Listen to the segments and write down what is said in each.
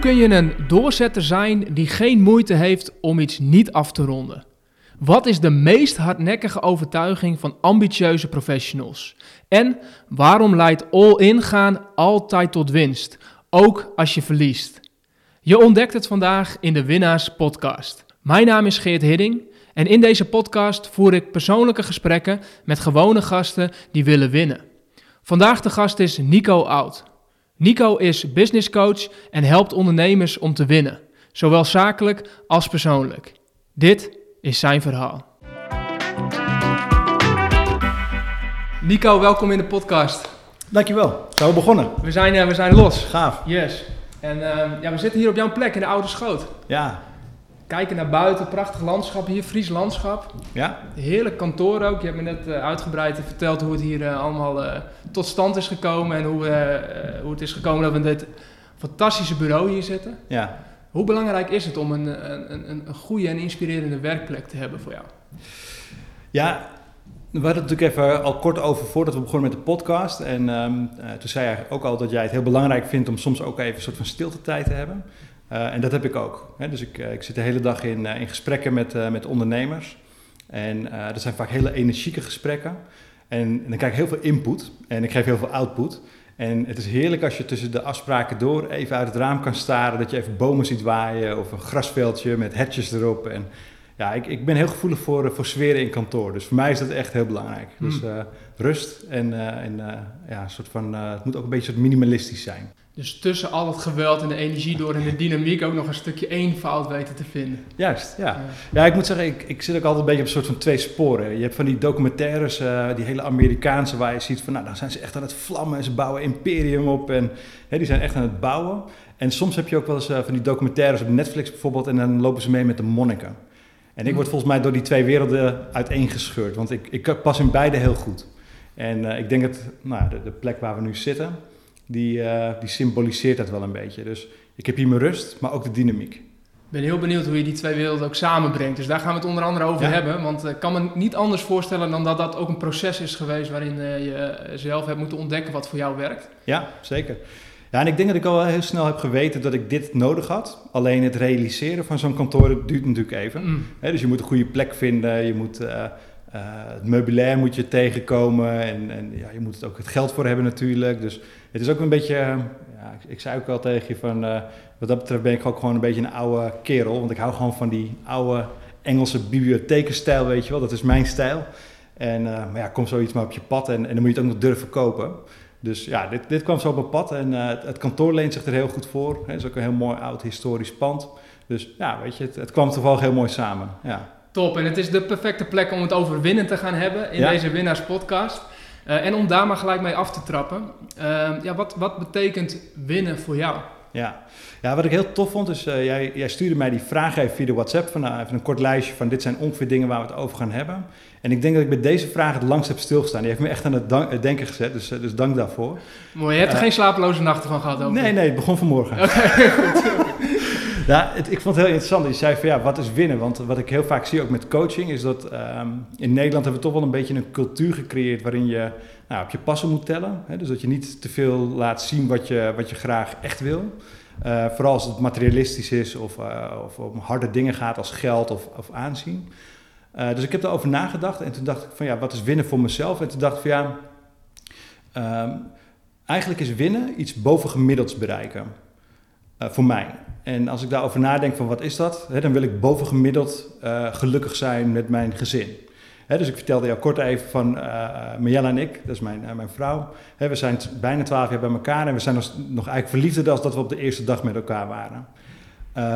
kun je een doorzetter zijn die geen moeite heeft om iets niet af te ronden? Wat is de meest hardnekkige overtuiging van ambitieuze professionals? En waarom leidt all-in gaan altijd tot winst, ook als je verliest? Je ontdekt het vandaag in de Winnaars Podcast. Mijn naam is Geert Hidding en in deze podcast voer ik persoonlijke gesprekken met gewone gasten die willen winnen. Vandaag de gast is Nico Oud. Nico is business coach en helpt ondernemers om te winnen, zowel zakelijk als persoonlijk. Dit is zijn verhaal. Nico, welkom in de podcast. Dankjewel. Zijn we begonnen? We zijn, uh, we zijn los. Gaaf. Yes. En uh, ja, we zitten hier op jouw plek in de Oude Schoot. Ja. Kijken naar buiten, prachtig landschap hier, Fries landschap. Ja. Heerlijk kantoor ook. Je hebt me net uh, uitgebreid verteld hoe het hier allemaal tot stand is gekomen en hoe, hoe het is gekomen dat we in dit fantastische bureau hier zitten. Ja. Hoe belangrijk is het om een, een, een, een goede en inspirerende werkplek te hebben voor jou? Ja, we hadden het natuurlijk even al kort over voordat we begonnen met de podcast. En um, uh, toen zei je ook al dat jij het heel belangrijk vindt om soms ook even een soort van stiltetijd te hebben. Uh, en dat heb ik ook. Hè? Dus ik, uh, ik zit de hele dag in, in gesprekken met, met ondernemers. En dat zijn vaak hele energieke gesprekken. En, en dan krijg ik heel veel input en ik geef heel veel output. En het is heerlijk als je tussen de afspraken door even uit het raam kan staren. Dat je even bomen ziet waaien of een grasveldje met hetjes erop. En ja, ik, ik ben heel gevoelig voor, voor sferen in kantoor. Dus voor mij is dat echt heel belangrijk. Hmm. Dus uh, rust en, uh, en uh, ja, een soort van, het moet ook een beetje minimalistisch zijn. Dus tussen al het geweld en de energie door en de dynamiek ook nog een stukje eenvoud weten te vinden. Juist, ja. Ja, ja ik moet zeggen, ik, ik zit ook altijd een beetje op een soort van twee sporen. Je hebt van die documentaires, die hele Amerikaanse, waar je ziet van, nou, dan zijn ze echt aan het vlammen en ze bouwen imperium op en hè, die zijn echt aan het bouwen. En soms heb je ook wel eens van die documentaires op Netflix bijvoorbeeld en dan lopen ze mee met de monniken. En ik word volgens mij door die twee werelden uiteengescheurd, want ik, ik pas in beide heel goed. En uh, ik denk dat nou, de, de, plek waar we nu zitten, die, uh, die symboliseert dat wel een beetje. Dus ik heb hier mijn rust, maar ook de dynamiek. Ik ben heel benieuwd hoe je die twee werelden ook samenbrengt. Dus daar gaan we het onder andere over Ja. hebben. Want ik kan me niet anders voorstellen dan dat dat ook een proces is geweest waarin uh, je zelf hebt moeten ontdekken wat voor jou werkt. Ja, zeker. Ja, en ik denk dat ik al wel heel snel heb geweten dat ik dit nodig had. Alleen het realiseren van zo'n kantoor dat duurt natuurlijk even. Mm. He, dus je moet een goede plek vinden, je moet, uh, uh, het meubilair moet je tegenkomen en, en ja, je moet het ook het geld voor hebben natuurlijk. Dus het is ook een beetje, uh, ja, ik, ik, zei ook al tegen je van, eh, wat dat betreft ben ik ook gewoon een beetje een oude kerel. Want ik hou gewoon van die oude Engelse bibliothekenstijl, weet je wel. Dat is mijn stijl. En uh, maar ja, komt zoiets maar op je pad en, en dan moet je het ook nog durven kopen. Dus ja, dit, dit kwam zo op mijn pad en uh, het, het, kantoor leent zich er heel goed voor. Het is ook een heel mooi oud historisch pand. Dus ja, weet je, het, het kwam toevallig heel mooi samen. Ja. Top, en het is de perfecte plek om het over winnen te gaan hebben in Ja. deze Winnaars podcast. Uh, en om daar maar gelijk mee af te trappen. Uh, ja, wat, wat betekent winnen voor jou? Ja. ja, wat ik heel tof vond is, uh, jij, jij, stuurde mij die vraag even via de WhatsApp van uh, even een kort lijstje van dit zijn ongeveer dingen waar we het over gaan hebben. En ik denk dat ik bij deze vraag het langst heb stilgestaan. Die heeft me echt aan het dank, denken gezet, dus, dus dank daarvoor. Mooi, je hebt er geen slapeloze nachten van gehad ook? Nee, nee, het begon vanmorgen. Oké, okay, goed. Ja, het, ik vond het heel interessant. Je zei van ja, wat is winnen? Want wat ik heel vaak zie ook met coaching is dat um, in Nederland hebben we toch wel een beetje een cultuur gecreëerd waarin je nou, op je passen moet tellen. Hè? Dus dat je niet te veel laat zien wat je, wat je graag echt wil. Uh, vooral als het materialistisch is of, uh, of om harde dingen gaat als geld of, of aanzien. Uh, dus ik heb daarover nagedacht en toen dacht ik van ja, wat is winnen voor mezelf? En toen dacht ik van ja, um, eigenlijk is winnen iets bovengemiddelds bereiken. Uh, voor mij. En als ik daarover nadenk van wat is dat, hè, dan wil ik bovengemiddeld uh, gelukkig zijn met mijn gezin. Dus ik vertelde jou kort even van uh, en ik, dat is mijn, mijn vrouw. We zijn bijna twaalf jaar bij elkaar en we zijn nog, nog eigenlijk verliefder als dat we op de eerste dag met elkaar waren.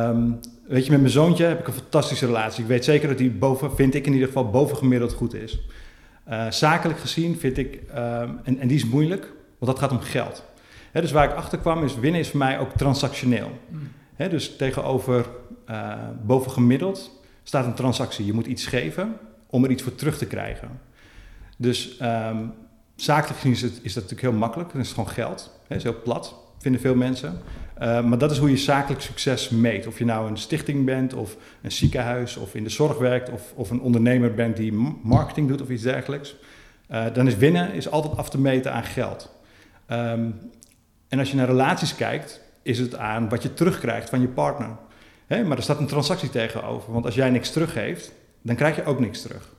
Um, weet je, met mijn zoontje heb ik een fantastische relatie. Ik weet zeker dat die boven, vind ik in ieder geval, bovengemiddeld goed is. Zakelijk gezien vind ik, um, en, en die is moeilijk, want dat gaat om geld. Dus waar ik achter kwam is, winnen is voor mij ook transactioneel. Mm. Dus tegenover uh, bovengemiddeld staat een transactie. Je moet iets geven om er iets voor terug te krijgen. Dus um, zakelijk gezien is, het, is dat natuurlijk heel makkelijk. Dan is het gewoon geld. Dat is heel plat, vinden veel mensen. Uh, maar dat is hoe je zakelijk succes meet. Of je nou een stichting bent, of een ziekenhuis, of in de zorg werkt, of, of een ondernemer bent die marketing doet of iets dergelijks. Uh, dan is winnen is altijd af te meten aan geld. Um, en als je naar relaties kijkt, is het aan wat je terugkrijgt van je partner. Maar er staat een transactie tegenover. Want als jij niks teruggeeft, dan krijg je ook niks terug.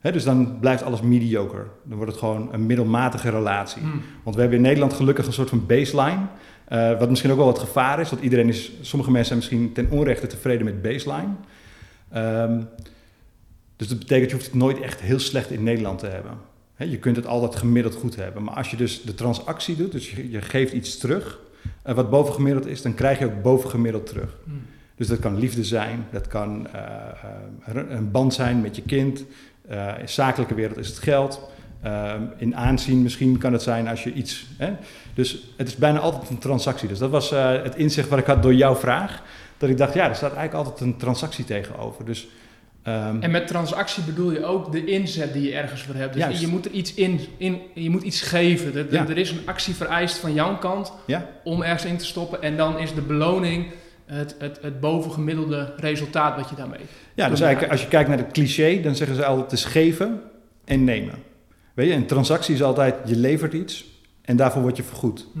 Dus dan blijft alles mediocre. Dan wordt het gewoon een middelmatige relatie. Hmm. Want we hebben in Nederland gelukkig een soort van baseline. eh, wat misschien ook wel wat gevaar is. Want iedereen is, sommige mensen zijn misschien ten onrechte tevreden met baseline. Ehm, dus dat betekent je hoeft het nooit echt heel slecht in Nederland te hebben. Je kunt het altijd gemiddeld goed hebben. Maar als je dus de transactie doet, dus je, je geeft iets terug, eh, wat bovengemiddeld is, dan krijg je ook bovengemiddeld terug. Hmm. Dus dat kan liefde zijn, dat kan eh, eh, een band zijn met je kind. Eh, in zakelijke wereld is het geld. In aanzien misschien kan het zijn als je iets. Hè? Dus het is bijna altijd een transactie. Dus dat was het inzicht wat ik had door jouw vraag. Dat ik dacht, ja, er staat eigenlijk altijd een transactie tegenover. Dus, ehm, En met transactie bedoel je ook de inzet die je ergens voor hebt. Dus Juist. je moet er iets in, in, je moet iets geven. Er, er- Ja. er is een actie vereist van jouw kant ja, om ergens in te stoppen. En dan is de beloning het, het, het bovengemiddelde resultaat wat je daarmee. ja, dus eigenlijk als je kijkt naar het cliché, dan zeggen ze altijd het is geven en nemen. Weet je, een transactie is altijd je levert iets en daarvoor word je vergoed. Hm.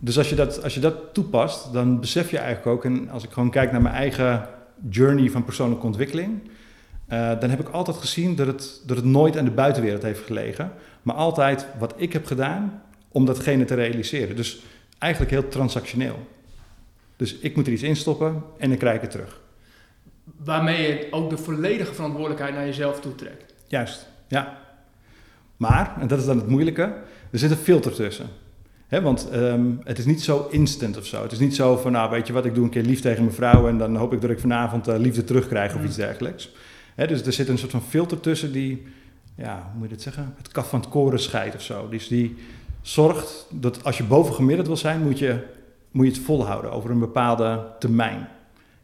Dus als je, dat, als je dat toepast, dan besef je eigenlijk ook, en als ik gewoon kijk naar mijn eigen journey van persoonlijke ontwikkeling, eh, dan heb ik altijd gezien dat het, dat het nooit aan de buitenwereld heeft gelegen, maar altijd wat ik heb gedaan om datgene te realiseren. Dus eigenlijk heel transactioneel. Dus ik moet er iets instoppen en dan krijg ik het terug. Waarmee je ook de volledige verantwoordelijkheid naar jezelf toetrekt. Juist, ja. Maar, en dat is dan het moeilijke, er zit een filter tussen. Want ehm, het is niet zo instant of zo. Het is niet zo van, nou weet je wat, ik doe een keer lief tegen mijn vrouw en dan hoop ik dat ik vanavond eh, liefde terugkrijg of Mm. iets dergelijks. Dus er zit een soort van filter tussen die, ja, hoe moet je dit zeggen, het kaf van het koren scheidt of zo. Dus die zorgt dat als je bovengemiddeld wil zijn, moet je, moet je het volhouden over een bepaalde termijn.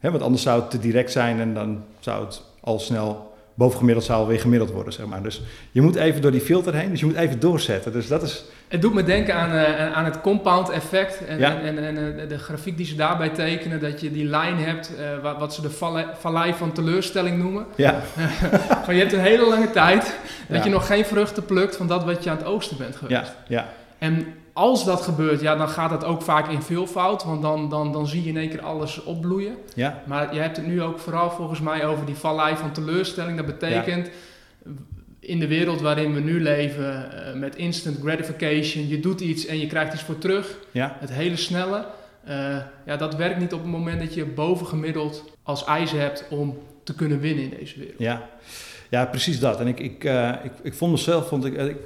Want anders zou het te direct zijn en dan zou het al snel bovengemiddeld zou alweer gemiddeld worden, zeg maar. Dus je moet even door die filter heen, dus je moet even doorzetten. Dus dat is, Het doet me denken aan, eh, aan het compound effect en, Ja. en, en, en, eh, de grafiek die ze daarbij tekenen. Dat je die lijn hebt, eh, wat, wat ze de valle- vallei van teleurstelling noemen. ja, Van je hebt een hele lange tijd dat Ja. je nog geen vruchten plukt van dat wat je aan het oogsten bent geweest. ja, ja, En als dat gebeurt, ja, dan gaat dat ook vaak in veelvoud, want dan, dan, dan zie je in één keer alles opbloeien. ja, Maar je hebt het nu ook vooral volgens mij over die vallei van teleurstelling. Dat betekent in de wereld waarin we nu leven, eh, met instant gratification, je doet iets en je krijgt iets voor terug, ja, het hele snelle. eh, ja, dat werkt niet op het moment dat je bovengemiddeld als eisen hebt om te kunnen winnen in deze wereld. ja. Ja, precies dat. En ik, ik, eh, ik, ik vond mezelf, vond ik, ik-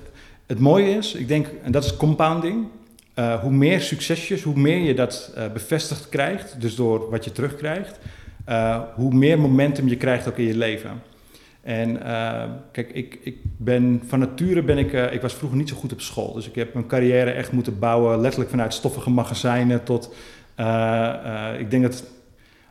het mooie is, ik denk, en dat is compounding. eh, hoe meer succesjes, hoe meer je dat eh, bevestigd krijgt, dus door wat je terugkrijgt, eh, hoe meer momentum je krijgt ook in je leven. En kijk, ik, ik ben van nature ben ik, ik was vroeger niet zo goed op school. Dus ik heb mijn carrière echt moeten bouwen, letterlijk vanuit stoffige magazijnen tot, ik denk dat,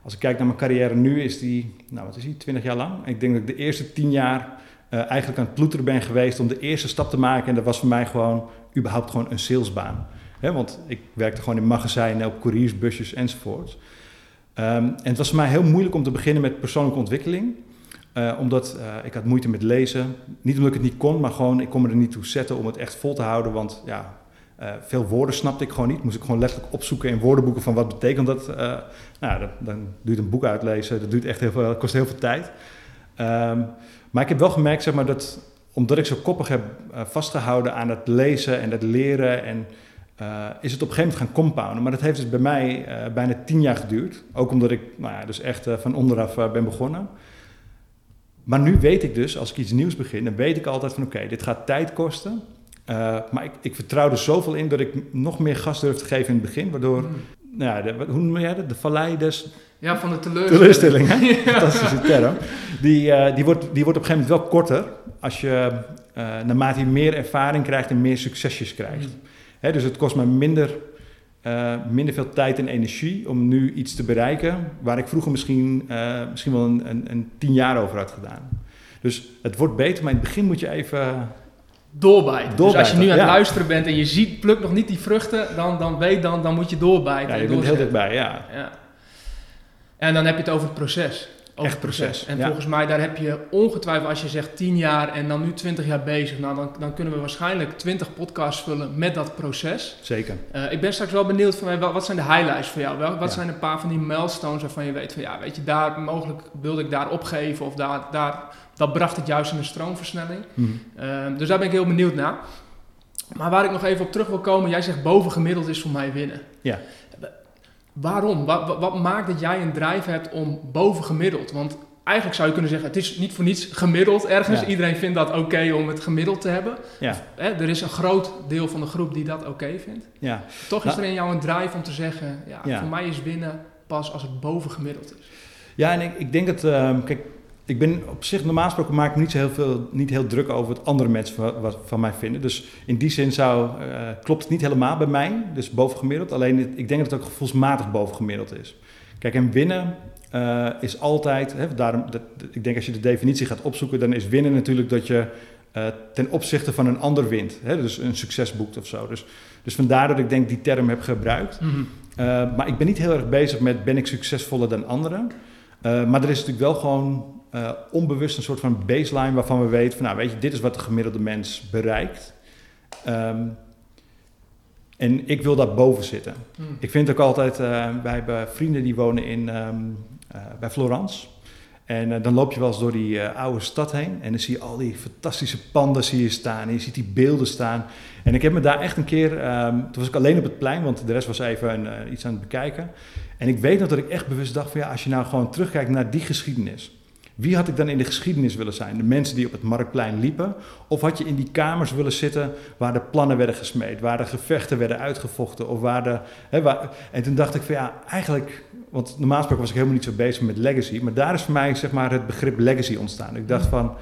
als ik kijk naar mijn carrière nu, is die, nou wat is die, 20 jaar lang. Ik denk dat ik de eerste 10 jaar eigenlijk aan het ploeteren ben geweest om de eerste stap te maken. En dat was voor mij gewoon, überhaupt gewoon een salesbaan. Want ik werkte gewoon in magazijnen, op couriers, busjes enzovoort. Ehm, en het was voor mij heel moeilijk om te beginnen met persoonlijke ontwikkeling. Eh, omdat eh, ik had moeite met lezen. Niet omdat ik het niet kon, maar gewoon ik kon me er niet toe zetten om het echt vol te houden. Want ja, eh, veel woorden snapte ik gewoon niet. Moest ik gewoon letterlijk opzoeken in woordenboeken van wat betekent dat. Eh, nou, dan, dan duurt een boek uitlezen. Dat duurt echt heel veel, kost heel veel tijd. Ehm, maar ik heb wel gemerkt, zeg maar, dat omdat ik zo koppig heb eh, vastgehouden aan het lezen en het leren en eh, is het op een gegeven moment gaan compounden. Maar dat heeft dus bij mij eh, bijna tien jaar geduurd. Ook omdat ik nou ja, dus echt van onderaf ben begonnen. Maar nu weet ik dus, als ik iets nieuws begin, dan weet ik altijd van oké, dit gaat tijd kosten. Maar ik, ik vertrouw er zoveel in dat ik nog meer gas durf te geven in het begin. Waardoor, Mm. nou ja, de, hoe noem jij dat? De vallei des Ja, van de teleurstelling. teleurstelling, hè? Fantastische term. Die, eh, die, wordt, die wordt op een gegeven moment wel korter als je, eh, naarmate je meer ervaring krijgt en meer succesjes krijgt. Mm. Hè, dus het kost me minder, eh, minder veel tijd en energie om nu iets te bereiken waar ik vroeger misschien, misschien wel een, een, een tien jaar over had gedaan. Dus het wordt beter, maar in het begin moet je even... Doorbijten. Dus als je nu aan het ja. luisteren bent en je ziet, pluk nog niet die vruchten, dan, dan weet dan, dan moet je doorbijten. Ja, je bent heel dichtbij, ja. Ja. En dan heb je het over het proces. over Echt proces. proces, En ja. volgens mij, daar heb je ongetwijfeld, als je zegt 10 jaar en dan nu 20 jaar bezig, nou, dan, dan kunnen we waarschijnlijk 20 podcasts vullen met dat proces. Zeker. Eh, ik ben straks wel benieuwd van, wat zijn de highlights voor jou? Wel, wat Ja. zijn een paar van die milestones waarvan je weet van, ja, weet je, daar mogelijk wilde ik daar opgeven of daar, daar, dat bracht het juist in een stroomversnelling. Mhm. Ehm, dus daar ben ik heel benieuwd naar. Maar waar ik nog even op terug wil komen, jij zegt bovengemiddeld is voor mij winnen. Ja. Waarom? Wat, wat, maakt dat jij een drive hebt om bovengemiddeld? Want eigenlijk zou je kunnen zeggen, het is niet voor niets gemiddeld ergens. Ja. Iedereen vindt dat oké om het gemiddeld te hebben. Ja. Hè, er is een groot deel van de groep die dat oké vindt. Ja. Toch is Nou- er in jou een drive om te zeggen, ja, Ja. voor mij is winnen pas als het bovengemiddeld is. Ja, en ik, ik denk dat, ehm, kijk, ik ben op zich normaal gesproken maak ik me niet zo heel veel, niet heel druk over wat andere mensen van, wat, van mij vinden. Dus in die zin zou, eh, klopt het niet helemaal bij mij, dus bovengemiddeld. Alleen het- ik denk dat het ook gevoelsmatig bovengemiddeld is. Kijk, en winnen eh, is altijd, hè, daarom, dat, ik denk als je de definitie gaat opzoeken, dan is winnen natuurlijk dat je eh, ten opzichte van een ander wint. Hè, dus een succes boekt of zo. Dus, dus vandaar dat ik denk die term heb gebruikt. Eh, maar ik ben niet heel erg bezig met ben ik succesvoller dan anderen. Maar er is natuurlijk wel gewoon eh, onbewust een soort van baseline waarvan we weten van nou weet je, dit is wat de gemiddelde mens bereikt. Ehm, en ik wil daar boven zitten. Mhm. Ik vind ook altijd, eh, wij hebben vrienden die wonen in, ehm, eh, bij Florence. En dan loop je wel eens door die oude stad heen en dan zie je al die fantastische panden zie je staan. En je ziet die beelden staan. En ik heb me daar echt een keer, ehm, toen was ik alleen op het plein, want de rest was even een, iets aan het bekijken. En ik weet nog dat ik echt bewust dacht van ja, als je nou gewoon terugkijkt naar die geschiedenis. Wie had ik dan in de geschiedenis willen zijn? De mensen die op het Marktplein liepen? Of had je in die kamers willen zitten waar de plannen werden gesmeed, waar de gevechten werden uitgevochten? Of waar de, hè, waar, en toen dacht ik van ja, eigenlijk, want normaal gesproken was ik helemaal niet zo bezig met legacy, maar daar is voor mij zeg maar het begrip legacy ontstaan. Ik dacht van,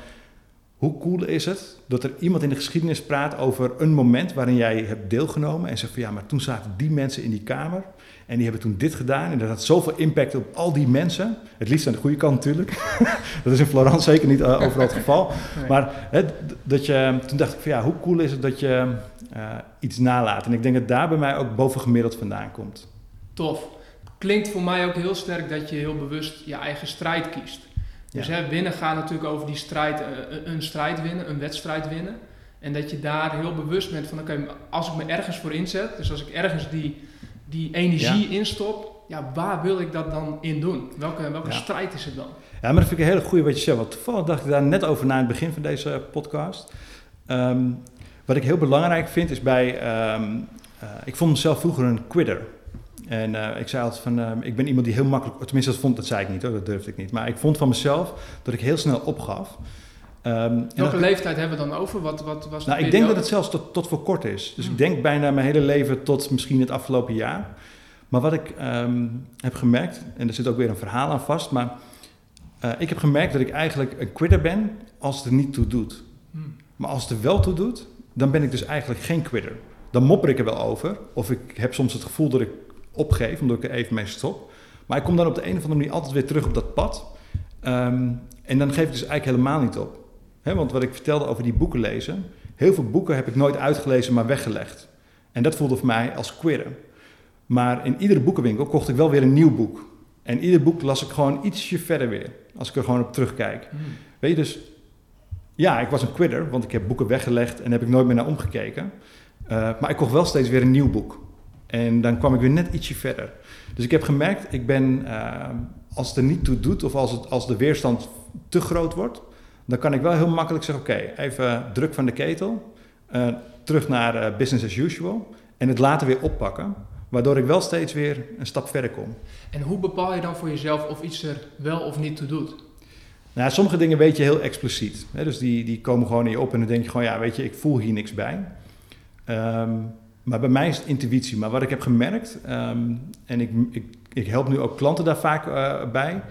hoe cool is het dat er iemand in de geschiedenis praat over een moment waarin jij hebt deelgenomen en zegt van ja, maar toen zaten die mensen in die kamer en die hebben toen dit gedaan en dat had zoveel impact op al die mensen. Het liefst aan de goede kant natuurlijk. dat is in Florence zeker niet eh, overal het geval. Nee. Maar hè, dat je, toen dacht ik van ja, hoe cool is het dat je eh, iets nalaat. En ik denk dat daar bij mij ook bovengemiddeld vandaan komt. Tof. Klinkt voor mij ook heel sterk dat je heel bewust je eigen strijd kiest. Dus Ja. hè, winnen gaat natuurlijk over die strijd, eh, een- een strijd winnen, een wedstrijd winnen. En dat je daar heel bewust bent van, oké, als ik me ergens voor inzet, dus als ik ergens die, die energie instop, ja, waar wil ik dat dan in doen? Welke, welke Ja. strijd is het dan? Ja, maar dat vind ik een hele goede wat je zegt. Want toevallig dacht ik daar net over na in het begin van deze podcast. Ehm, wat ik heel belangrijk vind is bij... ehm, eh, ik vond mezelf vroeger een quitter. En eh, ik zei altijd van, ehm, ik ben iemand die heel makkelijk... Tenminste, dat, vond, dat zei ik niet hoor, dat durfde ik niet. Maar ik vond van mezelf dat ik heel snel opgaf. En Welke dat- leeftijd hebben we dan over? Wat, wat was nou, ik denk dat het zelfs tot, tot voor kort is. Dus Hmm. ik denk bijna mijn hele leven tot misschien het afgelopen jaar. Maar wat ik ehm, heb gemerkt, en er zit ook weer een verhaal aan vast, maar eh, ik heb gemerkt dat ik eigenlijk een quitter ben als het er niet toe doet. Hmm. Maar als het er wel toe doet, dan ben ik dus eigenlijk geen quitter. Dan mopper ik er wel over, of ik heb soms het gevoel dat ik opgeef, omdat ik er even mee stop. Maar ik kom dan op de een of andere manier altijd weer terug op dat pad. Ehm, en dan geef ik dus eigenlijk helemaal niet op. Want wat ik vertelde over die boeken lezen, heel veel boeken heb ik nooit uitgelezen, maar weggelegd. En dat voelde voor mij als queeren. Maar in iedere boekenwinkel kocht ik wel weer een nieuw boek. En ieder boek las ik gewoon ietsje verder weer, als ik er gewoon op terugkijk. Hmm. Weet je, dus ja, ik was een quitter, want ik heb boeken weggelegd en heb ik nooit meer naar omgekeken. Eh, maar ik kocht wel steeds weer een nieuw boek. En dan kwam ik weer net ietsje verder. Dus ik heb gemerkt, ik ben, eh, als het er niet toe doet of als, het, als de weerstand te groot wordt, dan kan ik wel heel makkelijk zeggen, oké, even druk van de ketel, eh, terug naar eh, business as usual en het later weer oppakken, waardoor ik wel steeds weer een stap verder kom. En hoe bepaal je dan voor jezelf of iets er wel of niet toe doet? Nou, sommige dingen weet je heel expliciet. Hè? Dus die, die komen gewoon in je op en dan denk je gewoon, ja, weet je, ik voel hier niks bij. Ehm, maar bij mij is het intuïtie. Maar wat ik heb gemerkt, ehm, en ik, ik, ik help nu ook klanten daar vaak eh, bij,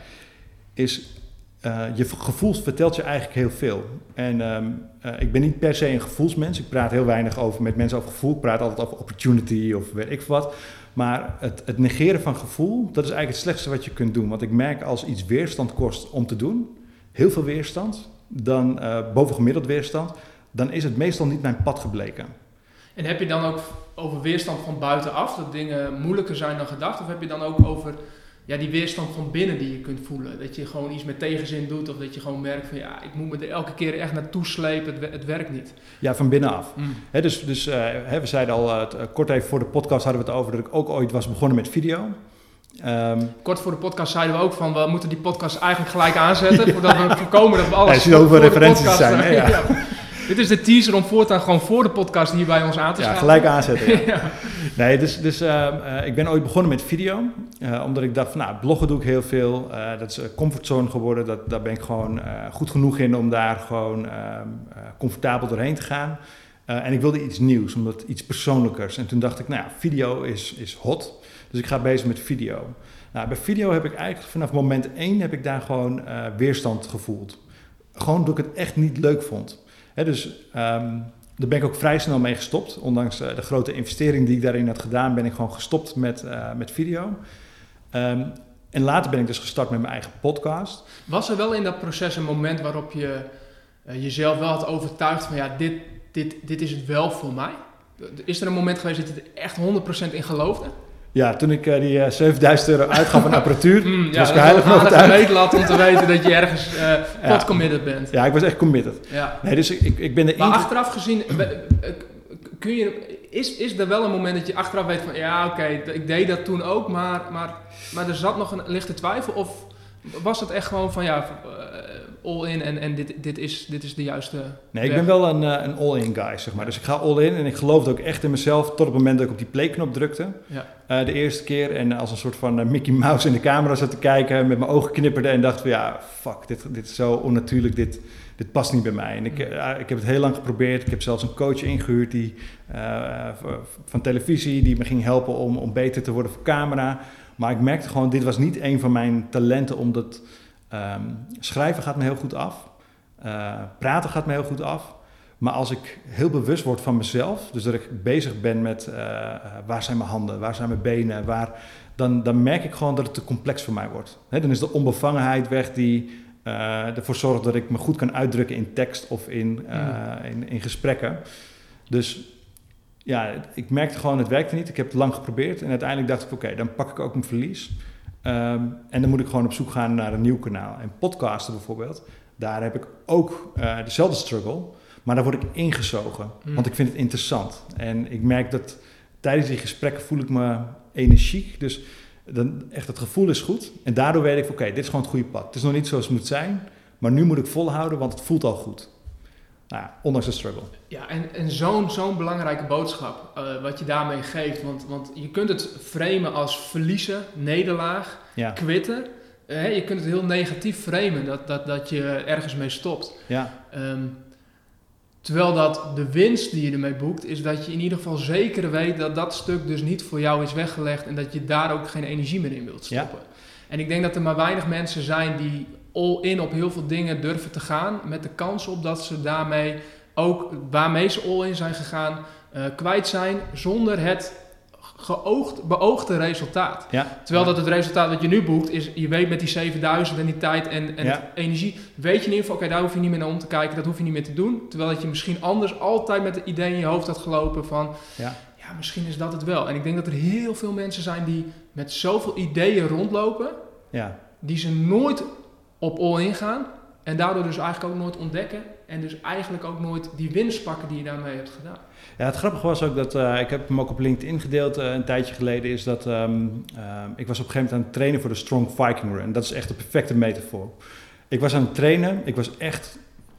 is eh, je gevoel vertelt je eigenlijk heel veel. En ehm, eh, ik ben niet per se een gevoelsmens. Ik praat heel weinig over, met mensen over gevoel. Ik praat altijd over opportunity of weet ik wat. Maar het, het negeren van gevoel, dat is eigenlijk het slechtste wat je kunt doen. Want ik merk als iets weerstand kost om te doen, heel veel weerstand, dan eh bovengemiddeld weerstand, dan is het meestal niet mijn pad gebleken. En heb je dan ook over weerstand van buitenaf, dat dingen moeilijker zijn dan gedacht? Of heb je dan ook over ja, die weerstand van binnen die je kunt voelen. Dat je gewoon iets met tegenzin doet of dat je gewoon merkt van ja, ik moet me er elke keer echt naartoe slepen, het, het werkt niet. Ja, van binnenaf. Mm. dus dus we zeiden al, kort even voor de podcast hadden we het over dat ik ook ooit was begonnen met video. Um, Kort voor de podcast zeiden we ook van we moeten die podcast eigenlijk gelijk aanzetten. Voordat we voorkomen dat we alles. Ja, over referenties zijn. ja. Dit is de teaser om voortaan gewoon voor de podcast hier bij ons aan te staan. Ja, gelijk aanzetten. Ja. Nee, dus, dus uh, ik ben ooit begonnen met video. Uh, omdat ik dacht van nou, bloggen doe ik heel veel. Uh, dat is comfortzone geworden. Dat, daar ben ik gewoon goed genoeg in om daar gewoon ehm, comfortabel doorheen te gaan. en ik wilde iets nieuws, omdat iets persoonlijkers. En toen dacht ik, nou ja, video is, is hot. Dus ik ga bezig met video. Nou, bij video heb ik eigenlijk vanaf moment één heb ik daar gewoon weerstand gevoeld. Gewoon omdat ik het echt niet leuk vond. Dus um, daar ben ik ook vrij snel mee gestopt. Ondanks uh, de grote investering die ik daarin had gedaan, ben ik gewoon gestopt met, uh, met video. Um, en later ben ik dus gestart met mijn eigen podcast. Was er wel in dat proces een moment waarop je jezelf wel had overtuigd van ja, dit, dit, dit is het wel voor mij? Is er een moment geweest dat je er echt 100% in geloofde? Ja, toen ik uh, die uh, eh, 7000 euro uitgaf aan apparatuur, mm, ja, was ik heilig nog een meetlat om te weten dat je ergens uh, pot committed bent. Ja, ik was echt committed. Ja. Nee, dus ik, ik ben de Maar achteraf gezien, kun je, is, is er wel een moment dat je achteraf weet van, ja oké, ik deed dat toen ook, maar, maar, maar er zat nog een lichte twijfel? Of was het echt gewoon van, ja, all-in en, en dit, dit, is, dit is de juiste. Nee, ik ben wel een, eh, een all-in guy, zeg maar. Dus ik ga all-in en ik geloofde ook echt in mezelf tot het moment dat ik op die play-knop drukte. Ja. Uh, de eerste keer en als een soort van uh, Mickey Mouse in de camera zat te kijken, met mijn ogen knipperde en dacht van ja, fuck, dit, dit is zo onnatuurlijk, dit, dit past niet bij mij. En ik, ik heb het heel lang geprobeerd. Ik heb zelfs een coach ingehuurd die, van televisie die me ging helpen om, om beter te worden voor camera. Maar ik merkte gewoon, dit was niet een van mijn talenten, omdat Um, schrijven gaat me heel goed af. Uh, praten gaat me heel goed af. Maar als ik heel bewust word van mezelf, dus dat ik bezig ben met uh, waar zijn mijn handen, waar zijn mijn benen, waar, dan, dan merk ik gewoon dat het te complex voor mij wordt. dan is de onbevangenheid weg die uh, ervoor zorgt dat ik me goed kan uitdrukken in tekst of in, mm. in, in, gesprekken. Dus ja, ik merkte gewoon, het werkte niet. Ik heb het lang geprobeerd en uiteindelijk dacht ik, oké, dan pak ik ook mijn verlies. Ehm, en dan moet ik gewoon op zoek gaan naar een nieuw kanaal. En podcasten bijvoorbeeld, daar heb ik ook uh, dezelfde struggle. Maar daar word ik ingezogen, mm. want ik vind het interessant. En ik merk dat tijdens die gesprekken voel ik me energiek. Dus dan, echt het gevoel is goed. En daardoor weet ik, oké, dit is gewoon het goede pad. Het is nog niet zoals het moet zijn, maar nu moet ik volhouden, want het voelt al goed. Nou ja, ondanks de struggle. Ja, en, en zo'n zo'n belangrijke boodschap uh, wat je daarmee geeft. Want, want je kunt het framen als verliezen, nederlaag, ja. quitten. Uh, je kunt het heel negatief framen, dat, dat, dat je ergens mee stopt. Ja. Um, terwijl dat de winst die je ermee boekt, is dat je in ieder geval zeker weet dat dat stuk dus niet voor jou is weggelegd en dat je daar ook geen energie meer in wilt stoppen. Ja. En ik denk dat er maar weinig mensen zijn die all-in op heel veel dingen durven te gaan. Met de kans op dat ze daarmee ook, waarmee ze all-in zijn gegaan, uh, kwijt zijn zonder het geoogd, beoogde resultaat. Ja, Terwijl dat het resultaat dat je nu boekt is, je weet met die 7000 en die tijd en, en energie, weet je in ieder geval, oké, daar hoef je niet meer naar om te kijken, dat hoef je niet meer te doen. Terwijl dat je misschien anders altijd met het idee in je hoofd had gelopen van, ja. misschien is dat het wel. En ik denk dat er heel veel mensen zijn die met zoveel ideeën rondlopen, ja. die ze nooit op all-in gaan. En daardoor dus eigenlijk ook nooit ontdekken. En dus eigenlijk ook nooit die winst pakken die je daarmee hebt gedaan. Ja, het grappige was ook dat, uh, ik heb hem ook op LinkedIn gedeeld uh, een tijdje geleden, is dat um, uh, ik was op een gegeven moment aan het trainen voor de Strong Viking Run. Dat is echt de perfecte metafoor. Ik was aan het trainen, ik was echt...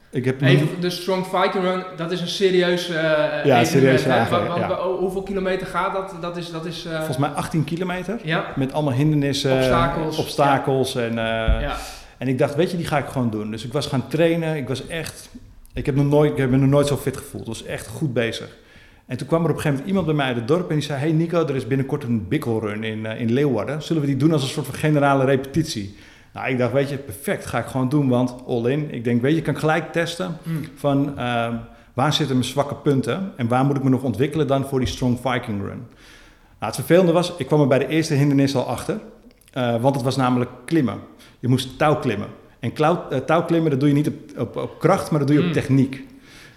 Ik heb Even, de Strong Viking Run, dat is een serieus Ja, serieus ja. Hoeveel kilometer gaat dat? dat, is, dat is, Volgens mij 18 kilometer. Ja. Met allemaal hindernissen, obstakels, obstakels en... ja. En ik dacht, weet je, die ga ik gewoon doen. Dus ik was gaan trainen. Ik was echt... Ik heb, nog nooit, ik heb me nog nooit zo fit gevoeld. Ik was echt goed bezig. En toen kwam er op een gegeven moment iemand bij mij uit het dorp en die zei... Hey Nico, er is binnenkort een bikkelrun in, uh, in Leeuwarden. Zullen we die doen als een soort van generale repetitie? Nou, ik dacht, weet je, perfect, ga ik gewoon doen, want all in. Ik denk, weet je, ik kan gelijk testen mm. van uh, waar zitten mijn zwakke punten... en waar moet ik me nog ontwikkelen dan voor die Strong Viking Run. Nou, het vervelende was, ik kwam er bij de eerste hindernis al achter... Uh, want het was namelijk klimmen. Je moest touw klimmen. En touwklimmen, dat doe je niet op, op, op, kracht, maar dat doe je op hmm. techniek.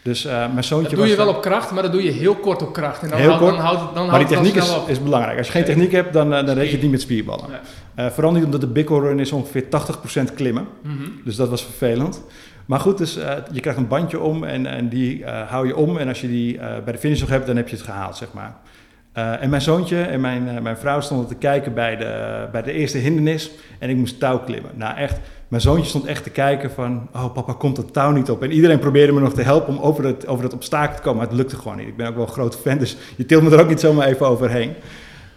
Dus uh, mijn zoontje Dat doe je wel op kracht, maar dat doe je heel kort op kracht. En dan heel houdt, kort, dan houdt het dan maar die houdt techniek is, op. belangrijk. Als je geen techniek hebt, dan, uh, dan reed je het niet met spierballen. Nee. Uh, vooral niet omdat de Bickel Run is ongeveer 80% klimmen. Mhm. Dus dat was vervelend. Maar goed, dus, je krijgt een bandje om en, en die hou je om. En als je die bij de finish nog hebt, dan heb je het gehaald, zeg maar. Uh, en mijn zoontje en mijn, mijn vrouw stonden te kijken bij de, bij de eerste hindernis. En ik moest touw klimmen. Nou echt, mijn zoontje stond echt te kijken van... Oh papa, komt het touw niet op? En iedereen probeerde me nog te helpen om over het, over het obstakel te komen. Maar het lukte gewoon niet. Ik ben ook wel een grote fan, dus je tilt me er ook niet zomaar even overheen.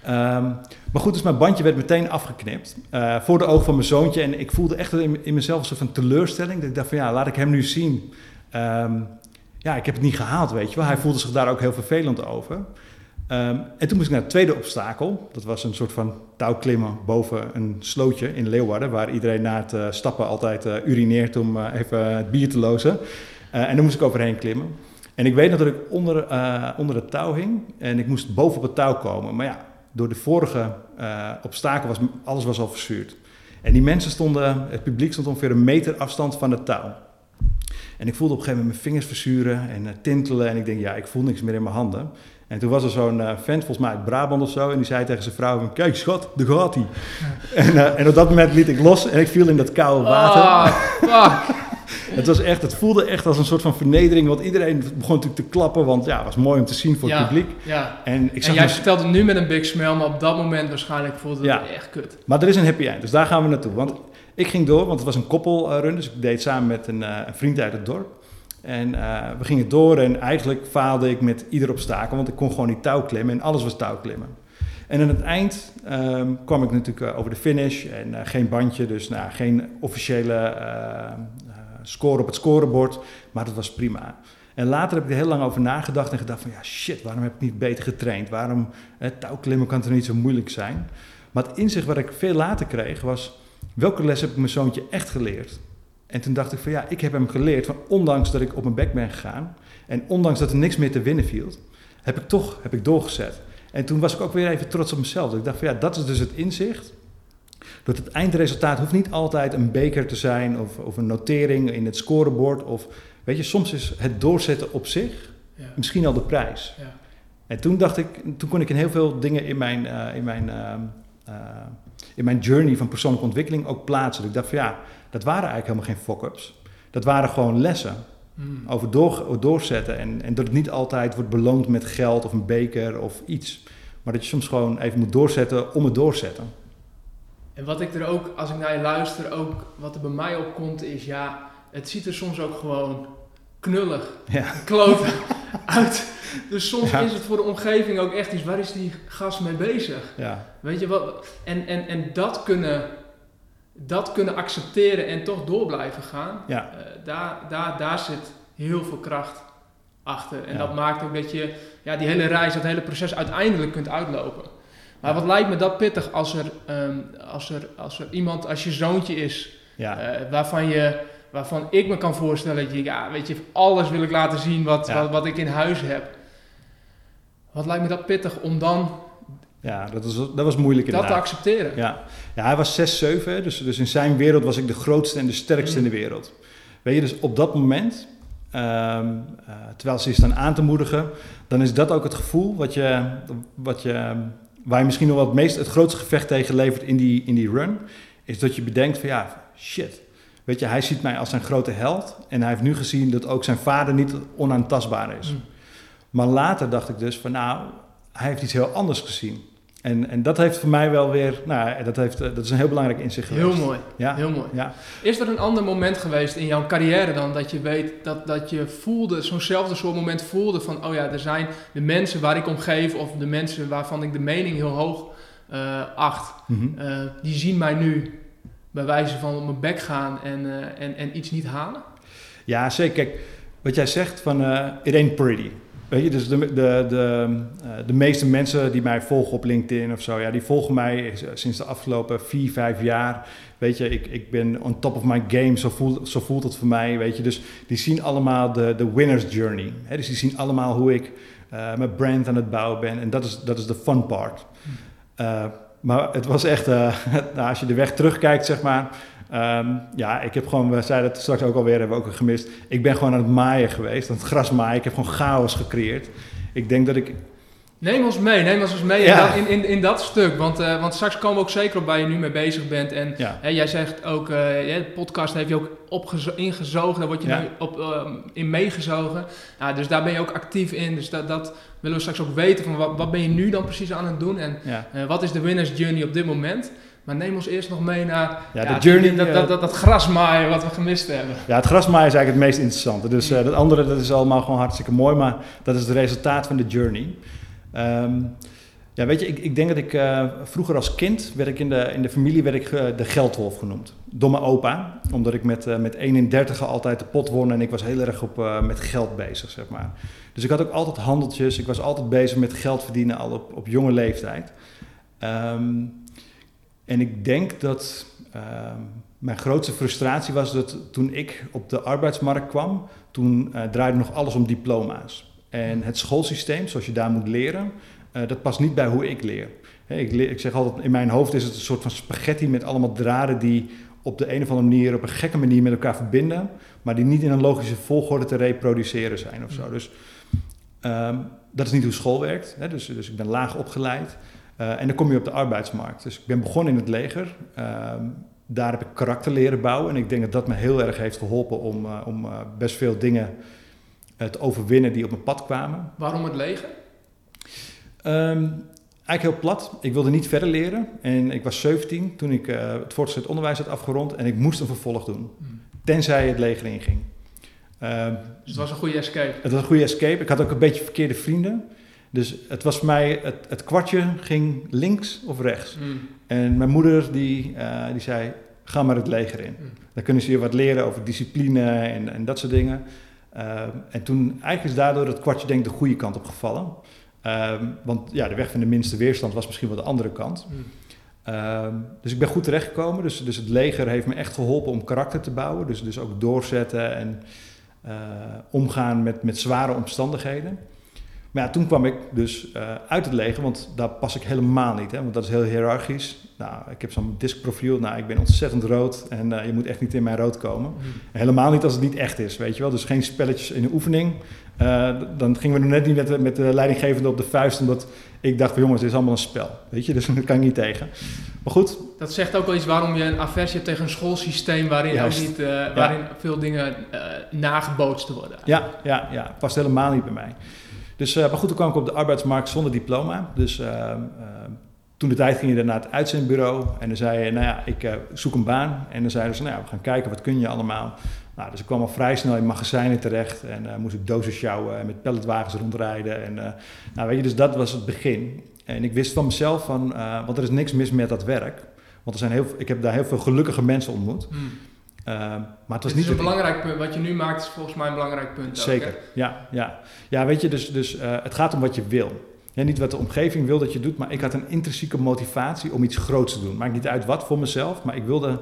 Um, maar goed, dus mijn bandje werd meteen afgeknipt. Uh, voor de ogen van mijn zoontje. En ik voelde echt in, mezelf een soort van teleurstelling. Dat ik dacht van ja, laat ik hem nu zien. Um, ja, ik heb het niet gehaald, weet je wel. Hij voelde zich daar ook heel vervelend over. Um, en toen moest ik naar het tweede obstakel. Dat was een soort van touwklimmen boven een slootje in Leeuwarden. Waar iedereen na het uh, stappen altijd uh, urineert om uh, even het bier te lozen. en daar moest ik overheen klimmen. En ik weet nog dat ik onder, onder het touw hing. En ik moest boven op het touw komen. Maar ja, door de vorige obstakel was alles was al verzuurd. En die mensen stonden, het publiek stond ongeveer een meter afstand van het touw. En ik voelde op een gegeven moment mijn vingers verzuren en tintelen. En ik denk, ja, ik voel niks meer in mijn handen. En toen was er zo'n uh, vent, volgens mij uit Brabant of zo, en die zei tegen zijn vrouw: van, Kijk, schat, daar gaat hij. Ja. En, uh, en op dat moment liet ik los en ik viel in dat koude water. Ah, het was echt, het voelde echt als een soort van vernedering, want iedereen begon natuurlijk te klappen, want ja, het was mooi om te zien voor ja, het publiek. Ja. En, ik en jij vertelt het nu met een big smile, maar op dat moment waarschijnlijk voelde het Ja. echt kut. Maar er is een happy end, dus daar gaan we naartoe. Want ik ging door, want het was een koppelrun, dus ik deed het samen met een, uh, een vriend uit het dorp. En uh, we gingen door en eigenlijk faalde ik met ieder obstakel, want ik kon gewoon niet touw klimmen en alles was touwklimmen. En aan het eind um, kwam ik natuurlijk uh, over de finish en uh, geen bandje, dus nou, geen officiële score op het scorebord, maar dat was prima. En later heb ik er heel lang over nagedacht en gedacht van ja shit, waarom heb ik niet beter getraind? Waarom eh, touwklimmen kan toch niet zo moeilijk zijn? Maar het inzicht wat ik veel later kreeg was, welke les heb ik mijn zoontje echt geleerd? En toen dacht ik van ja, ik heb hem geleerd van ondanks dat ik op mijn bek ben gegaan en ondanks dat er niks meer te winnen viel, heb ik toch heb ik doorgezet. En toen was ik ook weer even trots op mezelf. Ik dacht van ja, dat is dus het inzicht. Dat het eindresultaat hoeft niet altijd een beker te zijn of, of een notering in het scorebord. Of weet je, soms is het doorzetten op zich Ja. misschien al de prijs. Ja. En toen dacht ik, toen kon ik in heel veel dingen in mijn, uh, in mijn, uh, uh, in mijn journey van persoonlijke ontwikkeling ook plaatsen. Ik dacht van ja, dat waren eigenlijk helemaal geen fuck-ups. Dat waren gewoon lessen Mm. over door, doorzetten. En, en dat het niet altijd wordt beloond met geld of een beker of iets. Maar dat je soms gewoon even moet doorzetten om het doorzetten. En wat ik er ook, als ik naar je luister, ook wat er bij mij opkomt, is ja, het ziet er soms ook gewoon knullig, Ja, kloten uit. Dus soms Ja. is het voor de omgeving ook echt iets, waar is die gast mee bezig? ja, Weet je wat? En, en, en dat, kunnen, dat kunnen accepteren en toch door blijven gaan, ja, eh, daar, daar, daar zit heel veel kracht achter. En Ja. dat maakt ook dat je ja, die hele reis, dat hele proces uiteindelijk kunt uitlopen. Maar wat lijkt me dat pittig als er, ehm, als er, als er iemand, als je zoontje is, ja. eh, waarvan, je, waarvan ik me kan voorstellen dat je, ja, weet je, alles wil ik laten zien wat, wat, wat ik in huis heb. Wat lijkt me dat pittig om dan ja dat, was, dat was moeilijk dat te inderdaad. accepteren? Ja. ja, hij was 6, 7, hè, dus, dus in zijn wereld was ik de grootste en de sterkste in de wereld. Weet je, dus op dat moment, ehm, eh, terwijl ze je staan aan te moedigen, dan is dat ook het gevoel wat je, wat je, waar je misschien nog wel het meest, het grootste gevecht tegen levert in die, in die run, is dat je bedenkt van ja, shit. Weet je, hij ziet mij als zijn grote held en hij heeft nu gezien dat ook zijn vader niet onaantastbaar is. Mm. Maar later dacht ik dus van nou, hij heeft iets heel anders gezien. En, en dat heeft voor mij wel weer, nou, dat, heeft, eh, dat is een heel belangrijk inzicht Heel geweest. mooi, Ja, heel mooi. ja. Is er een ander moment geweest in jouw carrière dan dat je weet dat, dat je voelde, zo'nzelfde soort moment voelde van, oh ja, er zijn de mensen waar ik om geef of de mensen waarvan ik de mening heel hoog eh, acht, Mhm. eh, die zien mij nu bij wijze van op mijn bek gaan en, eh, en, en iets niet halen? Ja, zeker. Kijk, wat jij zegt van eh it ain't pretty. Weet je, dus de, de, de, eh, de meeste mensen die mij volgen op LinkedIn of zo, ja, die volgen mij eh, sinds de afgelopen vier, vijf jaar. Weet je, ik, ik ben on top of my game, zo voelt, zo voelt het voor mij. Weet je, dus die zien allemaal de, de winner's journey. Hè? Dus die zien allemaal hoe ik eh, mijn brand aan het bouwen ben. En dat is, dat is de fun part. Eh, maar het was echt, nou, als je de weg terugkijkt, zeg maar, Ehm, ja, ik heb gewoon, we zeiden het straks ook alweer, hebben we ook gemist. Ik ben gewoon aan het maaien geweest, aan het gras maaien. Ik heb gewoon chaos gecreëerd. Ik denk dat ik Neem ons mee, neem ons mee Ja. in, in, in dat stuk. Want, eh, want straks komen we ook zeker op waar je nu mee bezig bent. En Ja. hè, jij zegt ook, eh, ja, de podcast heeft je ook ingezogen. Daar word je nu op, eh, in meegezogen. Ja, dus daar ben je ook actief in. Dus dat, dat willen we straks ook weten. Van wat, wat ben je nu dan precies aan het doen? En eh, wat is de winner's journey op dit moment? Maar neem ons eerst nog mee naar Ja, ja, de journey, dat, eh, dat, dat, dat grasmaaien wat we gemist hebben. Ja, het grasmaaien is eigenlijk het meest interessante. Dus eh, dat andere dat is allemaal gewoon hartstikke mooi, maar dat is het resultaat van de journey. Ehm, ja, weet je, ik, ik denk dat ik eh, vroeger als kind, werd ik in de, in de familie werd ik, de geldwolf genoemd. Mijn opa, omdat ik met, eh met 31 altijd de pot won en ik was heel erg op, met geld bezig, zeg maar. Dus ik had ook altijd handeltjes, ik was altijd bezig met geld verdienen al op, op jonge leeftijd. Ehm, en ik denk dat ehm, mijn grootste frustratie was dat toen ik op de arbeidsmarkt kwam, toen eh, draaide nog alles om diploma's. En het schoolsysteem, zoals je daar moet leren, eh, dat past niet bij hoe ik leer. Ik, leer. ik zeg altijd, in mijn hoofd is het een soort van spaghetti met allemaal draden die op de een of andere manier, op een gekke manier met elkaar verbinden, maar die niet in een logische volgorde te reproduceren zijn of zo. Dus ehm, dat is niet hoe school werkt. Hè? Dus, dus ik ben laag opgeleid. Eh, en dan kom je op de arbeidsmarkt. Dus ik ben begonnen in het leger. Ehm, daar heb ik karakter leren bouwen. En ik denk dat dat me heel erg heeft geholpen om, eh, om eh, best veel dingen te overwinnen die op mijn pad kwamen. Waarom het leger? Ehm, eigenlijk heel plat. Ik wilde niet verder leren. En ik was 17 toen ik het voortgezet onderwijs had afgerond. En ik moest een vervolg doen. Hmm. Tenzij het leger inging. Ehm, Dus het was een goede escape. het was een goede escape. Ik had ook een beetje verkeerde vrienden. Dus het was voor mij, het, het kwartje ging links of rechts. Mm. En mijn moeder die, eh, die zei, ga maar het leger in. Mm. Dan kunnen ze je wat leren over discipline en, en dat soort dingen. Ehm, en toen, eigenlijk is daardoor het kwartje denk ik de goede kant op gevallen. Ehm, want ja, de weg van de minste weerstand was misschien wel de andere kant. Mm. Ehm, dus ik ben goed terechtgekomen. Dus, dus het leger heeft me echt geholpen om karakter te bouwen. Dus, dus ook doorzetten en eh, omgaan met, met zware omstandigheden. Maar ja, toen kwam ik dus eh, uit het leger, want daar pas ik helemaal niet. Hè, want dat is heel hiërarchisch. Nou, ik heb zo'n diskprofiel. Nou, ik ben ontzettend rood en eh, je moet echt niet in mijn rood komen. Mm. Helemaal niet als het niet echt is, weet je wel. Dus geen spelletjes in de oefening. Eh, dan gingen we nog net niet met de, met de leidinggevende op de vuist, omdat ik dacht van jongens, dit is allemaal een spel. Weet je, dus daar kan ik niet tegen. Maar goed, Dat zegt ook wel iets waarom je een aversie hebt tegen een schoolsysteem waarin, ook niet, waarin veel dingen nagebootst worden. ja, ja, ja, past helemaal niet bij mij. Dus, eh, maar goed, toen kwam ik op de arbeidsmarkt zonder diploma. Dus eh, eh, toen de tijd ging je naar het uitzendbureau en dan zei je, nou ja, ik zoek een baan. En dan zeiden ze, nou ja, we gaan kijken, wat kun je allemaal? Nou, dus ik kwam al vrij snel in magazijnen terecht en moest ik dozen sjouwen en met palletwagens rondrijden. En, nou, weet je, dus dat was het begin. En ik wist van mezelf, van, want er is niks mis met dat werk. Want er zijn heel, ik heb daar heel veel gelukkige mensen ontmoet. Mm. Eh, maar het was Het niet is een belangrijk punt. Wat je nu maakt is volgens mij een belangrijk punt. ook, Zeker, ja, ja. Ja, weet je, dus, dus eh, het gaat om wat je wil. Ja, niet wat de omgeving wil dat je doet, maar ik had een intrinsieke motivatie om iets groots te doen. Maakt niet uit wat voor mezelf, maar ik wilde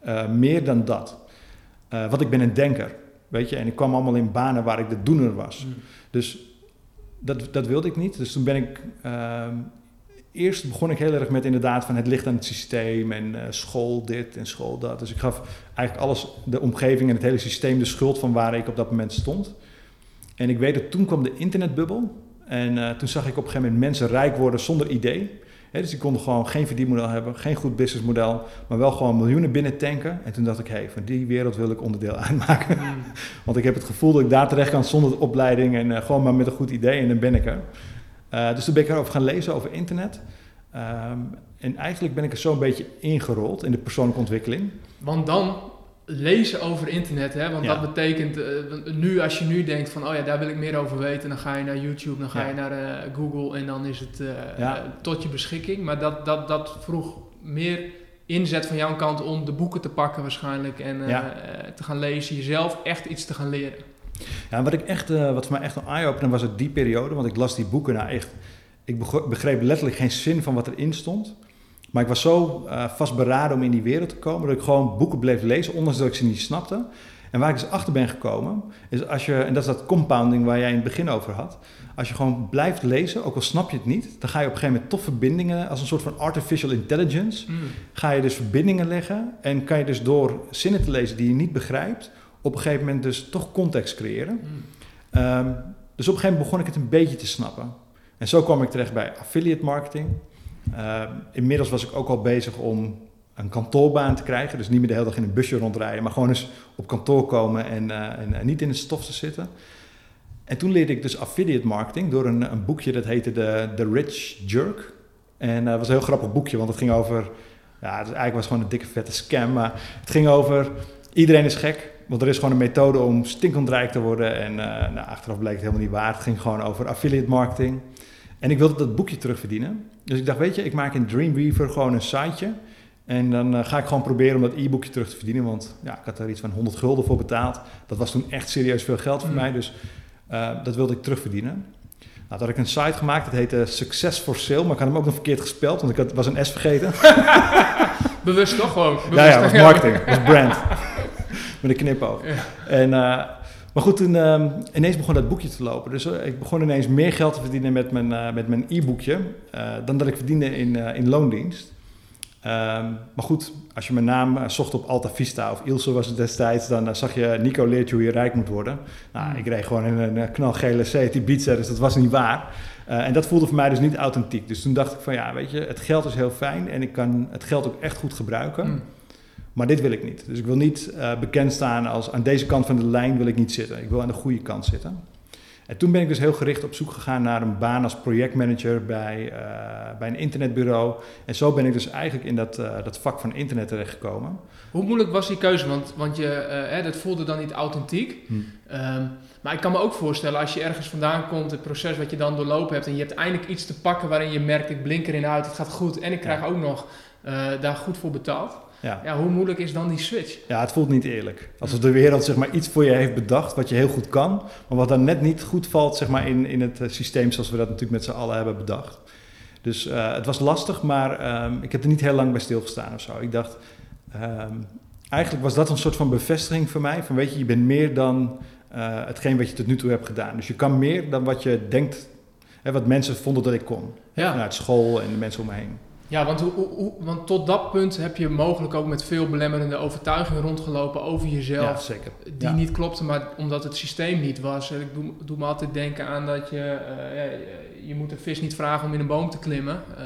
eh, meer dan dat. Eh want ik ben een denker, weet je, en ik kwam allemaal in banen waar ik de doener was. Mm. Dus dat, dat wilde ik niet. Dus toen ben ik. ehm, eerst begon ik heel erg met inderdaad van het ligt aan het systeem en eh, school dit en school dat. Dus ik gaf eigenlijk alles, de omgeving en het hele systeem, de schuld van waar ik op dat moment stond. En ik weet dat toen kwam de internetbubbel. En eh, toen zag ik op een gegeven moment mensen rijk worden zonder idee. Dus die konden gewoon geen verdienmodel hebben, geen goed businessmodel, maar wel gewoon miljoenen binnen tanken. En toen dacht ik, hé, hey, van die wereld wil ik onderdeel uitmaken. Mm. Want ik heb het gevoel dat ik daar terecht kan zonder opleiding en eh, gewoon maar met een goed idee en dan ben ik er. Eh, dus toen ben ik erover gaan lezen over internet. Ehm, en eigenlijk ben ik er zo'n beetje ingerold in de persoonlijke ontwikkeling. Want dan lezen over internet, hè? want Ja. dat betekent eh, nu als je nu denkt van oh ja, daar wil ik meer over weten, dan ga je naar YouTube, dan ga Ja. je naar eh, Google en dan is het Ja. tot je beschikking. Maar dat, dat, dat vroeg meer inzet van jouw kant om de boeken te pakken waarschijnlijk en te gaan lezen, jezelf echt iets te gaan leren. Ja, wat, ik echt, eh, wat voor mij echt een eye-opener was het die periode, want ik las die boeken nou echt. Ik begreep letterlijk geen zin van wat erin stond. Maar ik was zo eh, vastberaden om in die wereld te komen dat ik gewoon boeken bleef lezen, ondanks dat ik ze niet snapte. En waar ik dus achter ben gekomen, is als je, en dat is dat compounding waar jij in het begin over had. Als je gewoon blijft lezen, ook al snap je het niet, dan ga je op een gegeven moment toch verbindingen, als een soort van artificial intelligence, Mm. ga je dus verbindingen leggen en kan je dus door zinnen te lezen die je niet begrijpt, op een gegeven moment dus toch context creëren. Mm. Ehm, dus op een gegeven moment begon ik het een beetje te snappen. En zo kwam ik terecht bij affiliate marketing. Ehm, inmiddels was ik ook al bezig om een kantoorbaan te krijgen. Dus niet meer de hele dag in een busje rondrijden, maar gewoon eens op kantoor komen en, eh, en, en niet in de stof te zitten. En toen leerde ik dus affiliate marketing door een, een boekje dat heette The, The Rich Jerk. En dat was een heel grappig boekje, want het ging over... Ja, het eigenlijk was het gewoon een dikke vette scam, maar het ging over... Iedereen is gek, want er is gewoon een methode om stinkend rijk te worden. En eh, nou, achteraf bleek het helemaal niet waar. Het ging gewoon over affiliate marketing. En ik wilde dat boekje terugverdienen. Dus ik dacht, weet je, ik maak in Dreamweaver gewoon een siteje. En dan eh, ga ik gewoon proberen om dat e-boekje terug te verdienen. Want ja, ik had daar iets van 100 gulden voor betaald. Dat was toen echt serieus veel geld voor Mm. mij. Dus eh, dat wilde ik terugverdienen. Nou, toen had ik een site gemaakt, dat heette Success for Sale. Maar ik had hem ook nog verkeerd gespeld, want ik had, was een S vergeten. Bewust toch gewoon? Ja, Bewust. ja, dat was marketing, was brand. Met een knipoog. En, eh, maar goed, toen ehm, ineens begon dat boekje te lopen. Dus eh, ik begon ineens meer geld te verdienen met mijn, eh, met mijn e-boekje dan dat ik verdiende in, in loondienst. Ehm, maar goed, als je mijn naam zocht op Alta Vista of Ilse was het destijds, dan zag je Nico leert je hoe je rijk moet worden. Nou, Hmm. ik reed gewoon in een knalgele Seat Ibiza, dus dat was niet waar. En dat voelde voor mij dus niet authentiek. Dus toen dacht ik van ja, weet je, het geld is heel fijn en ik kan het geld ook echt goed gebruiken. Mm. Maar dit wil ik niet. Dus ik wil niet eh, bekend staan als aan deze kant van de lijn wil ik niet zitten. Ik wil aan de goede kant zitten. En toen ben ik dus heel gericht op zoek gegaan naar een baan als projectmanager bij, eh, bij een internetbureau. En zo ben ik dus eigenlijk in dat, eh, dat vak van internet terechtgekomen. Hoe moeilijk was die keuze? Want, want je, hè, dat voelde dan niet authentiek. Hm. Ehm, maar ik kan me ook voorstellen, als je ergens vandaan komt, het proces wat je dan doorlopen hebt, en je hebt eindelijk iets te pakken waarin je merkt, ik blink erin uit, het gaat goed, en ik krijg Ja. ook nog daar goed voor betaald. Ja. Ja, hoe moeilijk is dan die switch? ja, het voelt niet eerlijk. Alsof de wereld zeg maar, iets voor je heeft bedacht wat je heel goed kan. Maar wat dan net niet goed valt zeg maar, in, in het eh, systeem zoals we dat natuurlijk met z'n allen hebben bedacht. Dus eh, het was lastig, maar ehm, ik heb er niet heel lang bij stilgestaan of zo. Ik dacht, ehm, eigenlijk was dat een soort van bevestiging voor mij. Van weet je, je bent meer dan eh, hetgeen wat je tot nu toe hebt gedaan. Dus je kan meer dan wat je denkt, hè, wat mensen vonden dat ik kon. Ja, Vanuit school en de mensen om me heen. Ja want, hoe, hoe, hoe- want tot dat punt heb je mogelijk ook met veel belemmerende overtuigingen rondgelopen over jezelf. Ja, zeker. Die Ja. niet klopte, maar omdat het systeem niet was. Ik doe, doe me altijd denken aan dat je, ja, je- moet een vis niet vragen om in een boom te klimmen. Eh,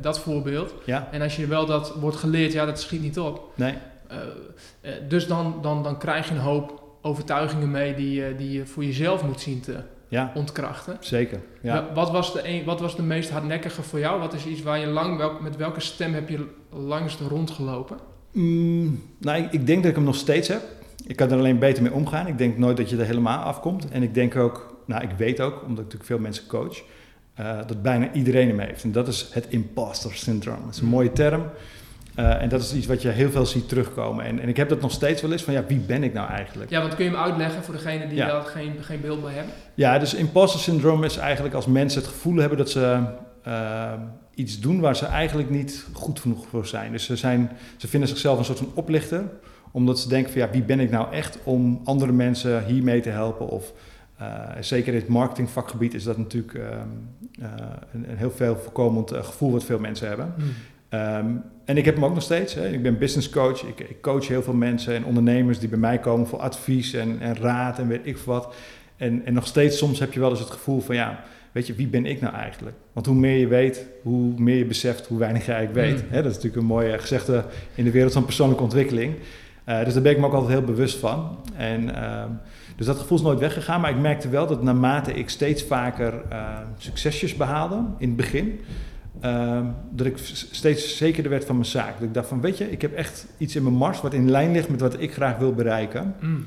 dat voorbeeld. Ja, En als je wel dat wordt geleerd, ja, dat schiet niet op. nee. Eh, dus dan, dan, dan krijg je een hoop overtuigingen mee die, die je voor jezelf moet zien te Ja, ontkrachten. zeker. Ja. Wa- Wat, was de een, wat was de meest hardnekkige voor jou? Wat is iets waar je lang, welk, met welke stem heb je langst rondgelopen? Mm, nou, ik, ik denk dat ik hem nog steeds heb. Ik kan er alleen beter mee omgaan. Ik denk nooit dat je er helemaal afkomt. En ik denk ook, nou, ik weet ook, omdat ik natuurlijk veel mensen coach, eh, dat bijna iedereen hem heeft. En dat is het imposter syndroom. Dat is een mooie term. Eh, en dat is iets wat je heel veel ziet terugkomen. En, en ik heb dat nog steeds wel eens van, ja, wie ben ik nou eigenlijk? Ja, want kun je hem uitleggen voor degenen die Ja. daar geen, geen beeld bij hebben? Ja, dus imposter syndroom is eigenlijk als mensen het gevoel hebben dat ze eh, iets doen waar ze eigenlijk niet goed genoeg voor zijn. Dus ze, zijn, ze vinden zichzelf een soort van oplichter, omdat ze denken van ja, wie ben ik nou echt om andere mensen hiermee te helpen? Of eh, zeker in het marketingvakgebied is dat natuurlijk ehm, eh, een, een heel veel voorkomend gevoel wat veel mensen hebben. Ehm, en ik heb hem ook nog steeds. Hè. Ik ben business coach. Ik, ik coach heel veel mensen en ondernemers die bij mij komen voor advies en, en raad en weet ik wat. En, en nog steeds soms heb je wel eens het gevoel van ja, weet je, wie ben ik nou eigenlijk? Want hoe meer je weet, hoe meer je beseft hoe weinig je eigenlijk weet. Mm. Hè, dat is natuurlijk een mooie gezegde in de wereld van persoonlijke ontwikkeling. Eh, dus daar ben ik me ook altijd heel bewust van. En, ehm, dus dat gevoel is nooit weggegaan. Maar ik merkte wel dat naarmate ik steeds vaker eh, succesjes behaalde in het begin, ehm, dat ik steeds zekerder werd van mijn zaak. Dat ik dacht van, weet je, ik heb echt iets in mijn mars wat in lijn ligt met wat ik graag wil bereiken. Mm.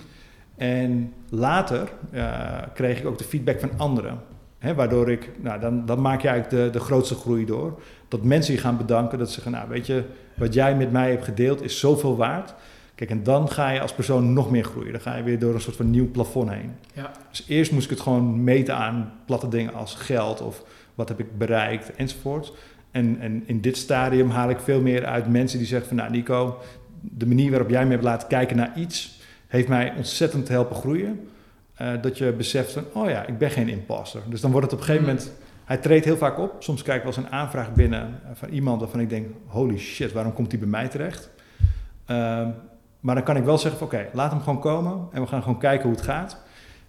En later eh, kreeg ik ook de feedback van anderen. Hè, waardoor ik, nou, dan, dan maak je eigenlijk de, de grootste groei door. Dat mensen je gaan bedanken, dat ze zeggen, nou weet je, wat jij met mij hebt gedeeld is zoveel waard. Kijk, en dan ga je als persoon nog meer groeien. Dan ga je weer door een soort van nieuw plafond heen. Ja. Dus eerst moest ik het gewoon meten aan platte dingen als geld of wat heb ik bereikt enzovoort. En, en in dit stadium haal ik veel meer uit mensen die zeggen van, nou Nico, de manier waarop jij me hebt laten kijken naar iets, heeft mij ontzettend helpen groeien. Uh, dat je beseft van, oh ja, ik ben geen imposter. Dus dan wordt het op een gegeven Mm. moment... Hij treedt heel vaak op. Soms krijg ik wel eens een aanvraag binnen eh, van iemand waarvan ik denk... holy shit, waarom komt die bij mij terecht? Ehm, maar dan kan ik wel zeggen van, oké, laat hem gewoon komen. En we gaan gewoon kijken hoe het gaat.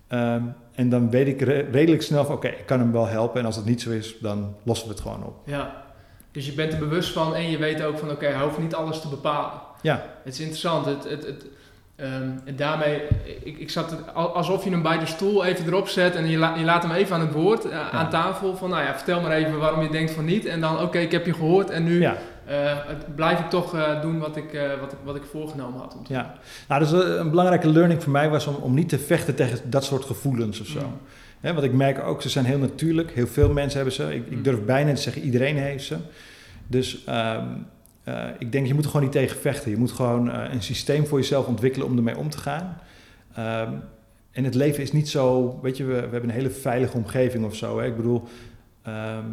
Ehm, en dan weet ik re- redelijk snel van, oké, ik kan hem wel helpen. En als dat niet zo is, dan lossen we het gewoon op. Ja. Dus je bent er bewust van en je weet ook van oké, hij hoeft niet alles te bepalen. Ja, Het is interessant. Het, het, het, ehm, en daarmee, ik, ik zat het, al- alsof je hem bij de stoel even erop zet en je, la- je laat hem even aan het woord, eh, aan tafel. Van nou ja, vertel maar even waarom je denkt van niet. En dan oké, ik heb je gehoord en nu ja. Eh, het- blijf ik toch eh, doen wat ik, eh, wat, ik, wat ik voorgenomen had om te Ja, nou, dus een belangrijke learning voor mij was om, om niet te vechten tegen dat soort gevoelens of zo. Mm. Want ik merk ook, ze zijn heel natuurlijk. Heel veel mensen hebben ze. Ik, Mm. ik durf bijna te zeggen, iedereen heeft ze. Dus ehm, eh, ik denk, je moet er gewoon niet tegen vechten. Je moet gewoon een systeem voor jezelf ontwikkelen om ermee om te gaan. Ehm, en het leven is niet zo, weet je, we, we hebben een hele veilige omgeving of zo. Hè? Ik bedoel, ehm,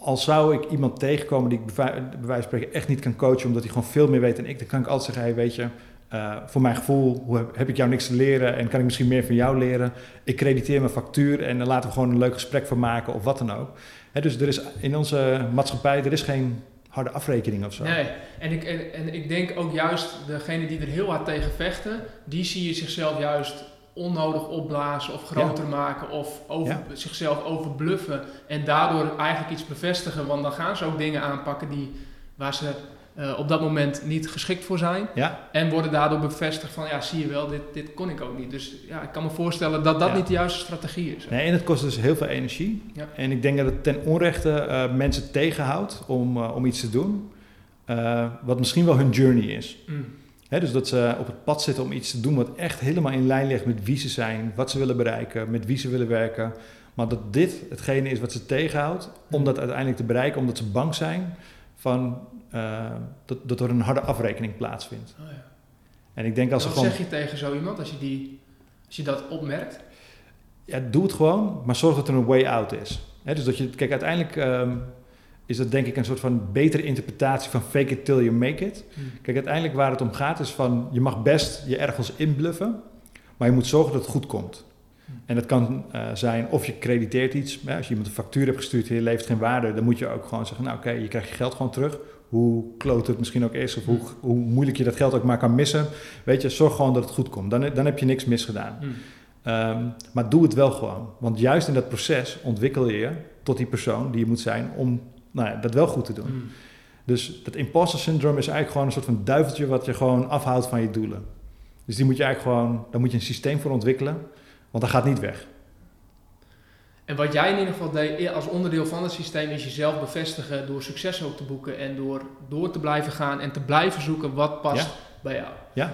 als zou ik iemand tegenkomen die ik bij wijze van spreken echt niet kan coachen, omdat hij gewoon veel meer weet dan ik, dan kan ik altijd zeggen, weet je, eh, voor mijn gevoel heb, ik jou niks te leren en kan ik misschien meer van jou leren. Ik crediteer mijn factuur en dan laten we gewoon een leuk gesprek van maken of wat dan ook. Hè, dus er is in onze maatschappij, er is geen harde afrekening of zo. Nee, en ik, en, en ik denk ook juist degene die er heel hard tegen vechten, die zie je zichzelf juist onnodig opblazen of groter maken of over, Ja. zichzelf overbluffen en daardoor eigenlijk iets bevestigen, want dan gaan ze ook dingen aanpakken die, waar ze eh, op dat moment niet geschikt voor zijn Ja, en worden daardoor bevestigd van ja, zie je wel, dit, dit kon ik ook niet. Dus ja, ik kan me voorstellen dat dat Ja. niet de juiste strategie is. nee, en het kost dus heel veel energie. Ja. En ik denk dat het ten onrechte eh, mensen tegenhoudt om, eh, om iets te doen, wat misschien wel hun journey is. Mm. Dus dat ze op het pad zitten om iets te doen wat echt helemaal in lijn ligt met wie ze zijn, wat ze willen bereiken, met wie ze willen werken. Maar dat dit hetgene is wat ze tegenhoudt om dat uiteindelijk te bereiken, omdat ze bang zijn van, eh, dat, dat er een harde afrekening plaatsvindt. Oh, ja. En ik denk als ze Wat gewoon, zeg je tegen zo iemand als je, die, als je dat opmerkt? ja, doe het gewoon, maar zorg dat er een way out is. Dus dat je, kijk, uiteindelijk ehm, is dat denk ik een soort van betere interpretatie van fake it till you make it. Kijk, uiteindelijk waar het om gaat is van, je mag best je ergens inbluffen, maar je moet zorgen dat het goed komt. En dat kan eh, zijn of je crediteert iets. Hè, als je iemand een factuur hebt gestuurd en je levert geen waarde, dan moet je ook gewoon zeggen, nou oké, je krijgt je geld gewoon terug. Hoe kloot het misschien ook is, of hoe, hoe moeilijk je dat geld ook maar kan missen. Weet je, zorg gewoon dat het goed komt. Dan, dan heb je niks misgedaan. Mm. Maar doe het wel gewoon. Want juist in dat proces ontwikkel je je tot die persoon die je moet zijn om nou ja, dat wel goed te doen. Mm. Dus dat imposter syndrome is eigenlijk gewoon een soort van duiveltje wat je gewoon afhoudt van je doelen. Dus die moet je eigenlijk gewoon, daar moet je een systeem voor ontwikkelen, want dat gaat niet weg. En wat jij in ieder geval deed als onderdeel van het systeem is jezelf bevestigen door succes ook te boeken en door door te blijven gaan en te blijven zoeken wat past Ja. bij jou.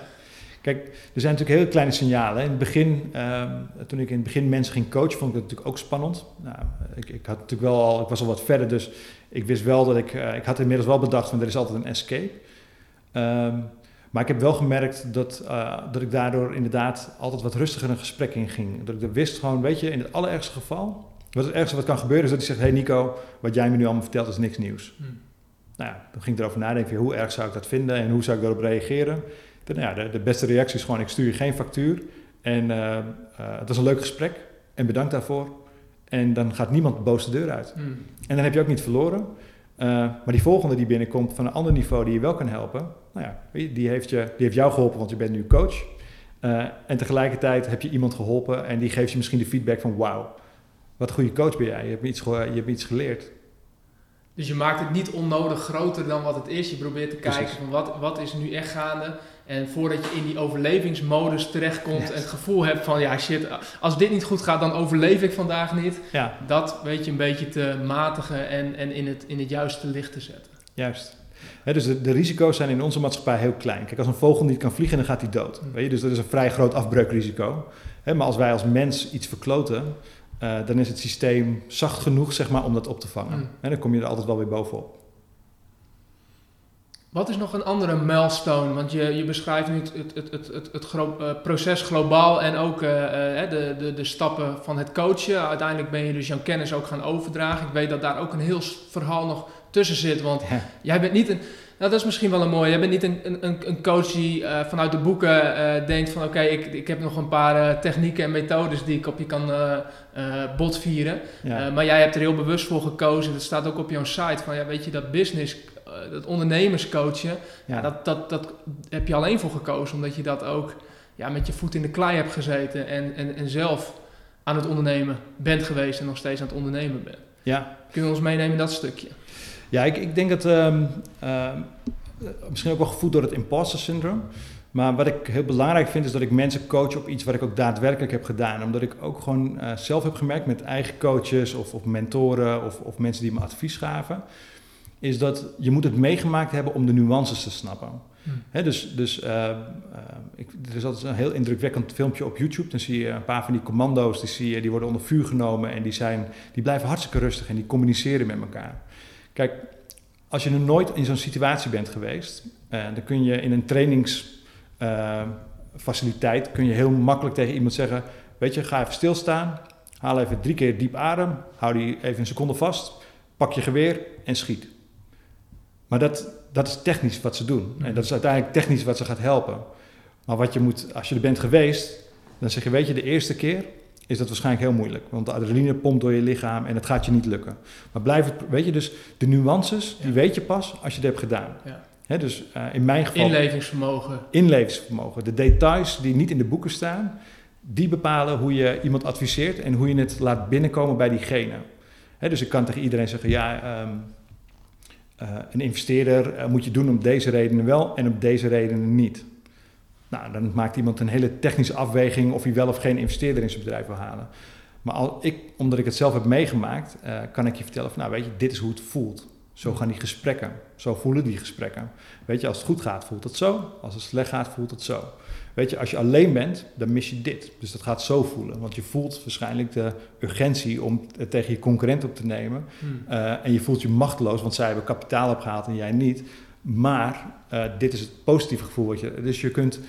Kijk, er zijn natuurlijk hele kleine signalen. In het begin, ehm, toen ik in het begin mensen ging coachen, vond ik dat natuurlijk ook spannend. Nou, ik, ik, had natuurlijk wel al, ik was al wat verder, dus ik wist wel dat ik, eh, ik had inmiddels wel bedacht van er is altijd een escape. Ehm, maar ik heb wel gemerkt dat, eh, dat ik daardoor inderdaad altijd wat rustiger een gesprek in ging. Dat ik er wist gewoon, weet je, in het allerergste geval, wat het ergste wat kan gebeuren is dat hij zegt, hey Nico, wat jij me nu allemaal vertelt is niks nieuws. Mm. Nou ja, dan ging ik erover nadenken, hoe erg zou ik dat vinden en hoe zou ik daarop reageren. Dan, ja, de, de beste reactie is gewoon, ik stuur je geen factuur. En eh, eh, het was een leuk gesprek en bedankt daarvoor. En dan gaat niemand boos de deur uit. Mm. En dan heb je ook niet verloren. Eh, maar die volgende die binnenkomt van een ander niveau die je wel kan helpen, nou ja, die, heeft je, die heeft jou geholpen, want je bent nu coach. En tegelijkertijd heb je iemand geholpen en die geeft je misschien de feedback van wauw, wat een goede coach ben jij, je hebt iets, je hebt iets geleerd. Dus je maakt het niet onnodig groter dan wat het is. Je probeert te kijken Precies. van wat, wat is nu echt gaande. En voordat je in die overlevingsmodus terechtkomt Yes. en het gevoel hebt van ja shit, als dit niet goed gaat dan overleef ik vandaag niet. Ja, Dat weet je een beetje te matigen en, en in, het, in het juiste licht te zetten. Juist. Dus de, de risico's zijn in onze maatschappij heel klein. Kijk, als een vogel niet kan vliegen, dan gaat hij dood. Mm. Weet je? Dus dat is een vrij groot afbreukrisico. Maar als wij als mens iets verkloten, eh, dan is het systeem zacht genoeg zeg maar, om dat op te vangen. Mm. En dan kom je er altijd wel weer bovenop. Wat is nog een andere milestone? Want je, je beschrijft nu het, het, het, het, het, gro- eh, proces globaal en ook eh, eh, de, de, de stappen van het coachen. Uiteindelijk ben je dus jouw kennis ook gaan overdragen. Ik weet dat daar ook een heel verhaal nog tussen zit. Want Ja. jij bent niet een. Nou, dat is misschien wel een mooie. Je bent niet een, een, een coach die vanuit de boeken denkt van oké, ik, ik heb nog een paar technieken en methodes die ik op je kan botvieren. Ja. maar jij hebt er heel bewust voor gekozen. Dat staat ook op jouw site van ja, weet je, dat business, dat ondernemerscoachen, ja. dat, dat, dat heb je alleen voor gekozen. Omdat je dat ook ja, met je voet in de klei hebt gezeten en, en, en zelf aan het ondernemen bent geweest en nog steeds aan het ondernemen bent. Ja. Kun je ons meenemen in dat stukje? Ja, ik, ik denk dat um, misschien ook wel gevoed door het imposter syndroom. Maar wat ik heel belangrijk vind is dat ik mensen coach op iets wat ik ook daadwerkelijk heb gedaan. Omdat ik ook gewoon uh, zelf heb gemerkt met eigen coaches of, of mentoren of, of, mensen die me advies gaven. Is dat je moet het meegemaakt hebben om de nuances te snappen. Hmm. dus dus uh, uh, ik, er is altijd een heel indrukwekkend filmpje op YouTube. Dan zie je een paar van die commando's, die, zie je, die worden onder vuur genomen en die, zijn, die blijven hartstikke rustig en die communiceren met elkaar. Kijk, als je nog nooit in zo'n situatie bent geweest, uh, dan kun je in een trainingsfaciliteit kun je heel makkelijk tegen iemand zeggen: Weet je, ga even stilstaan, haal even drie keer diep adem, hou die even een seconde vast, pak je geweer en schiet. Maar dat, dat is technisch wat ze doen. En dat is uiteindelijk technisch wat ze gaat helpen. Maar wat je moet, als je er bent geweest, dan zeg je: Weet je, de eerste keer is dat waarschijnlijk heel moeilijk. Want de adrenaline pompt door je lichaam en het gaat je niet lukken. Maar blijf het, weet je, dus de nuances, die weet je pas als je het hebt gedaan. Ja. dus uh, in mijn geval... Inlevingsvermogen. Inlevingsvermogen. De details die niet in de boeken staan, die bepalen hoe je iemand adviseert en hoe je het laat binnenkomen bij diegene. Dus ik kan tegen iedereen zeggen, ja, um, uh, een investeerder uh, moet je doen om deze redenen wel en om deze redenen niet. Nou, dan maakt iemand een hele technische afweging of hij wel of geen investeerder in zijn bedrijf wil halen. Maar al, ik, omdat ik het zelf heb meegemaakt, uh, kan ik je vertellen van, nou weet je, dit is hoe het voelt. Zo gaan die gesprekken. Zo voelen die gesprekken. Weet je, als het goed gaat, voelt het zo. Als het slecht gaat, voelt het zo. Weet je, als je alleen bent, dan mis je dit. Dus dat gaat zo voelen. Want je voelt waarschijnlijk de urgentie om het tegen je concurrent op te nemen. Hmm. Uh, en je voelt je machteloos, want zij hebben kapitaal opgehaald en jij niet. Maar uh, dit is het positieve gevoel. Wat je, dus je kunt,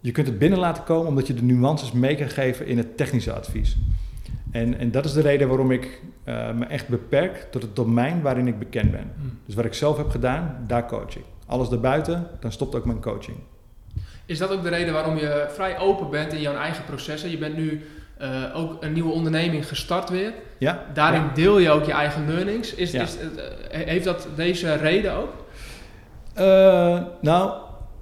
je kunt het binnen laten komen omdat je de nuances mee kan geven in het technische advies. En, en dat is de reden waarom ik uh, me echt beperk tot het domein waarin ik bekend ben. Hmm. Dus wat ik zelf heb gedaan, daar coach ik. Alles daarbuiten, dan stopt ook mijn coaching. Is dat ook de reden waarom je vrij open bent in jouw eigen processen? Je bent nu uh, ook een nieuwe onderneming gestart weer. Ja. Daarin deel je ook je eigen learnings. Is, is, uh, heeft dat deze reden ook? Uh, nou,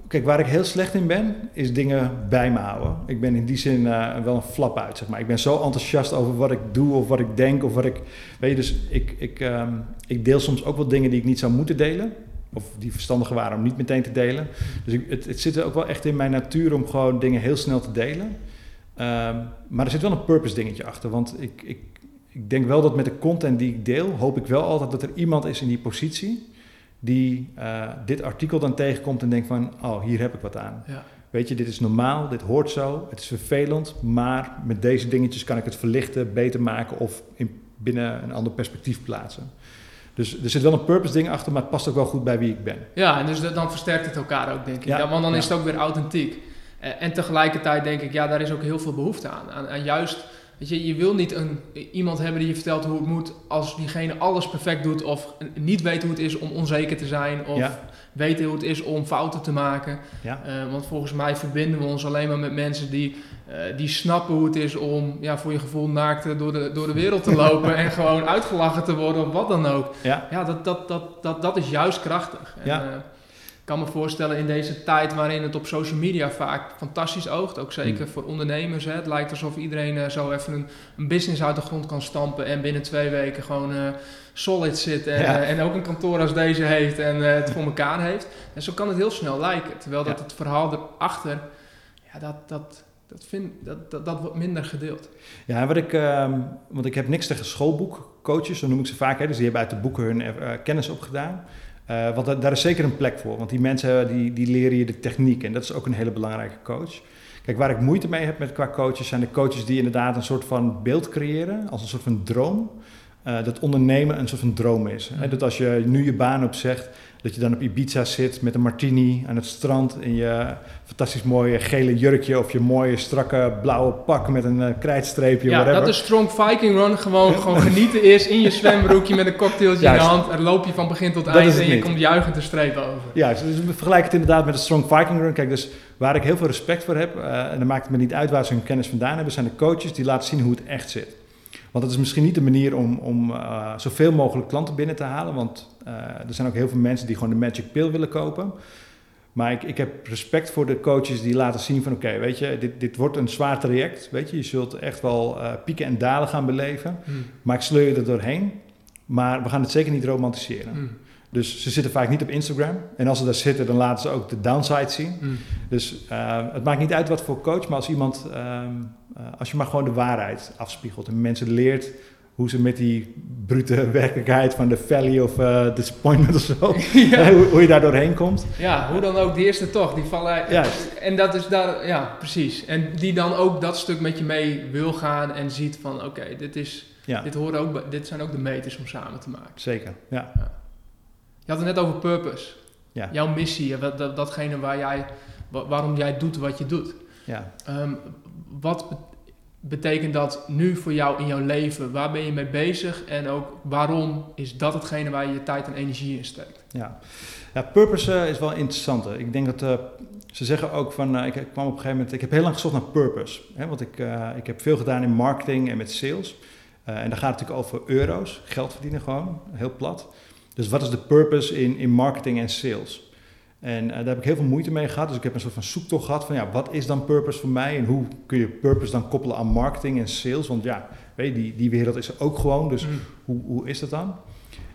kijk, waar ik heel slecht in ben, is dingen bij me houden. Ik ben in die zin uh, wel een flap uit, zeg maar. Ik ben zo enthousiast over wat ik doe of wat ik denk of wat ik... Weet je, dus ik, ik, um, ik deel soms ook wel dingen die ik niet zou moeten delen. Of die verstandiger waren om niet meteen te delen. Dus ik, het, het zit er ook wel echt in mijn natuur om gewoon dingen heel snel te delen. Um, maar er zit wel een purpose dingetje achter. Want ik, ik, ik denk wel dat met de content die ik deel, hoop ik wel altijd dat er iemand is in die positie die uh, dit artikel dan tegenkomt en denkt van, oh, hier heb ik wat aan. Ja. Weet je, dit is normaal, dit hoort zo, het is vervelend, maar met deze dingetjes kan ik het verlichten, beter maken of in, binnen een ander perspectief plaatsen. Dus er zit wel een purpose ding achter, maar het past ook wel goed bij wie ik ben. Ja, en dus dan versterkt het elkaar ook, denk ik. Ja, want dan is het ook weer authentiek. En tegelijkertijd denk ik, ja, daar is ook heel veel behoefte aan. aan, aan juist Weet je, je wil niet een, iemand hebben die je vertelt hoe het moet als diegene alles perfect doet of niet weet hoe het is om onzeker te zijn of ja. weten hoe het is om fouten te maken. Ja. Uh, want volgens mij verbinden we ons alleen maar met mensen die, uh, die snappen hoe het is om ja, voor je gevoel naakt door de, door de wereld te lopen en gewoon uitgelachen te worden of wat dan ook. Ja, ja dat, dat, dat, dat, dat is juist krachtig. En, ja. Uh, ik kan me voorstellen in deze tijd waarin het op social media vaak fantastisch oogt, ook zeker hmm. voor ondernemers. Hè. Het lijkt alsof iedereen uh, zo even een, een, business uit de grond kan stampen en binnen twee weken gewoon solid zit en, en, ook een kantoor als deze heeft en het voor elkaar heeft. En zo kan het heel snel lijken. Terwijl dat het verhaal erachter, ja, dat, dat, dat, vind, dat, dat, dat wordt minder gedeeld. Ja, wat ik, uh, want ik heb niks tegen schoolboekcoaches, zo noem ik ze vaak. Hè. Dus die hebben uit de boeken hun kennis opgedaan. Uh, want daar is zeker een plek voor. Want die mensen die, die leren je de techniek. En dat is ook een hele belangrijke coach. Kijk, waar ik moeite mee heb met qua coaches, zijn de coaches die inderdaad een soort van beeld creëren, als een soort van droom. uh, dat ondernemen een soort van droom is. Hè? Dat als je nu je baan opzegt, dat je dan op Ibiza zit met een martini aan het strand in je fantastisch mooie gele jurkje of je mooie strakke blauwe pak met een uh, krijtstreepje. Ja, whatever. dat is Strong Viking Run. Gewoon, gewoon genieten eerst in je zwembroekje met een cocktailtje in de hand. En loop je van begin tot eind en je komt juichend de streep over. Ja, dus we vergelijken het inderdaad met de Strong Viking Run. Kijk, dus waar ik heel veel respect voor heb, uh, en dan maakt het me niet uit waar ze hun kennis vandaan hebben, zijn de coaches die laten zien hoe het echt zit. Want het is misschien niet de manier om, om uh, zoveel mogelijk klanten binnen te halen. Want uh, er zijn ook heel veel mensen die gewoon de magic pill willen kopen. Maar ik, ik heb respect voor de coaches die laten zien van... oké, weet je, dit, dit wordt een zwaar traject. Weet je, je zult echt wel uh, pieken en dalen gaan beleven. Hmm. Maar ik sleur je er doorheen. Maar we gaan het zeker niet romantiseren. Hmm. Dus ze zitten vaak niet op Instagram. En als ze daar zitten, dan laten ze ook de downside zien. Mm. Dus uh, het maakt niet uit wat voor coach, maar als iemand, uh, uh, als je maar gewoon de waarheid afspiegelt en mensen leert hoe ze met die brute werkelijkheid van de valley of uh, disappointment of zo, ja. hoe, hoe, je daar doorheen komt. Ja, hoe dan ook, die eerste toch, die vallen. Ja. En dat is daar, ja, precies. En die dan ook dat stuk met je mee wil gaan en ziet van, oké, okay, dit is, ja. dit ook, dit zijn ook de meters om samen te maken. Zeker, ja. ja. Je had het net over purpose. Ja. Jouw missie, dat, dat, datgene waar jij, waarom jij doet wat je doet. Ja. Um, wat betekent dat nu voor jou in jouw leven? Waar ben je mee bezig? En ook waarom is dat hetgene waar je je tijd en energie in steekt? Ja, ja purpose uh, is wel interessant. Ik denk dat uh, ze zeggen ook van, uh, ik kwam op een gegeven moment, ik heb heel lang gezocht naar purpose. Hè, want ik, ik heb veel gedaan in marketing en met sales. en daar gaat het natuurlijk over euro's, geld verdienen gewoon, heel plat. Dus wat is de purpose in, in marketing en sales? En uh, daar heb ik heel veel moeite mee gehad. Dus ik heb een soort van zoektocht gehad van ja, wat is dan purpose voor mij? En hoe kun je purpose dan koppelen aan marketing en sales? Want ja, weet je, die, die wereld is er ook gewoon. Dus mm. hoe, hoe is dat dan?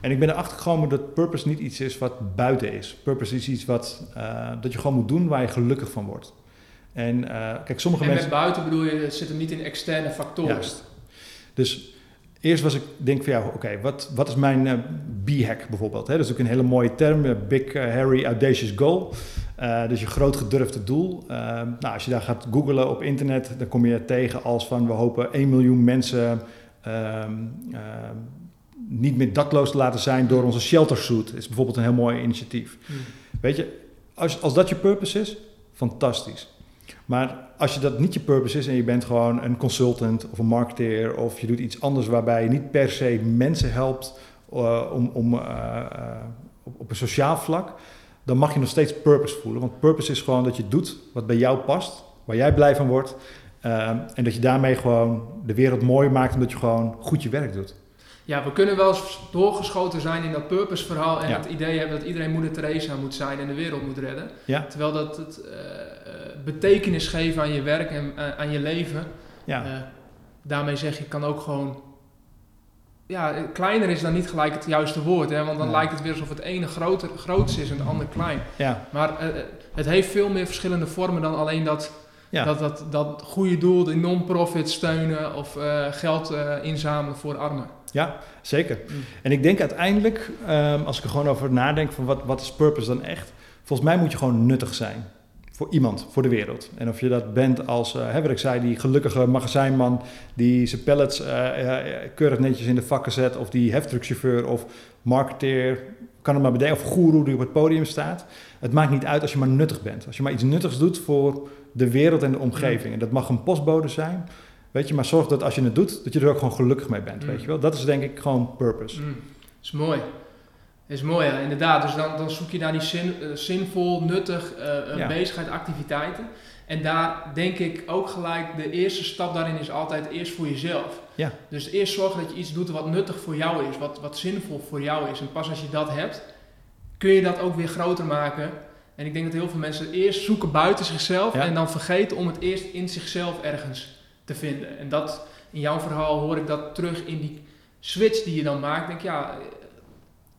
En ik ben erachter gekomen dat purpose niet iets is wat buiten is. Purpose is iets wat uh, dat je gewoon moet doen waar je gelukkig van wordt. En uh, kijk, sommige en mensen. met buiten bedoel je, het zit hem niet in externe factoren. Juist. Dus Eerst was ik, denk van ja, oké, wat, wat is mijn uh, B-hack bijvoorbeeld? Hè? Dat is ook een hele mooie term, uh, Big uh, Harry Audacious Goal. dus je groot gedurfde doel. nou, als je daar gaat googlen op internet, dan kom je tegen als van we hopen 1 miljoen mensen ehm, niet meer dakloos te laten zijn door onze shelter suit. is bijvoorbeeld een heel mooi initiatief. Hmm. Weet je, als, als dat je purpose is, fantastisch. Maar als je dat niet je purpose is en je bent gewoon een consultant of een marketeer of je doet iets anders waarbij je niet per se mensen helpt uh, om, om, uh, uh, op, een sociaal vlak, dan mag je nog steeds purpose voelen. Want purpose is gewoon dat je doet wat bij jou past, waar jij blij van wordt. en dat je daarmee gewoon de wereld mooi maakt omdat je gewoon goed je werk doet. Ja, we kunnen wel eens doorgeschoten zijn in dat purpose verhaal en het idee hebben dat iedereen moeder Teresa moet zijn en de wereld moet redden. Ja. Terwijl dat het betekenis geven aan je werk en uh, aan je leven. Ja. Uh, daarmee zeg je, kan ook gewoon. Ja, kleiner is dan niet gelijk het juiste woord, hè? want dan lijkt het weer alsof het ene groter, grootste is en het andere klein. Ja. Maar uh, het heeft veel meer verschillende vormen dan alleen dat, ja. dat, dat, dat goede doel, de non-profit steunen of geld inzamelen voor armen. Ja, zeker. Mm. En ik denk uiteindelijk, um, als ik er gewoon over nadenk van wat, wat is purpose dan echt? Volgens mij moet je gewoon nuttig zijn voor iemand, voor de wereld. En of je dat bent als, uh, wat ik zei, die gelukkige magazijnman die zijn pallets uh, uh, keurig netjes in de vakken zet, of die heftruckchauffeur of marketeer, kan het maar bedenken, of goeroe die op het podium staat. Het maakt niet uit als je maar nuttig bent. Als je maar iets nuttigs doet voor de wereld en de omgeving. En dat mag een postbode zijn, weet je, maar zorg dat als je het doet, dat je er ook gewoon gelukkig mee bent, mm. weet je wel. Dat is denk ik gewoon purpose. Mm. Is mooi is mooi, ja, inderdaad. Dus dan, dan zoek je naar die zin, uh, zinvol, nuttig uh, ja. bezigheid, activiteiten. En daar denk ik ook gelijk, de eerste stap daarin is altijd eerst voor jezelf. Ja. Dus eerst zorgen dat je iets doet wat nuttig voor jou is, wat, wat zinvol voor jou is. En pas als je dat hebt, kun je dat ook weer groter maken. En ik denk dat heel veel mensen eerst zoeken buiten zichzelf en dan vergeten om het eerst in zichzelf ergens te vinden. En dat, in jouw verhaal hoor ik dat terug in die switch die je dan maakt. Denk ja,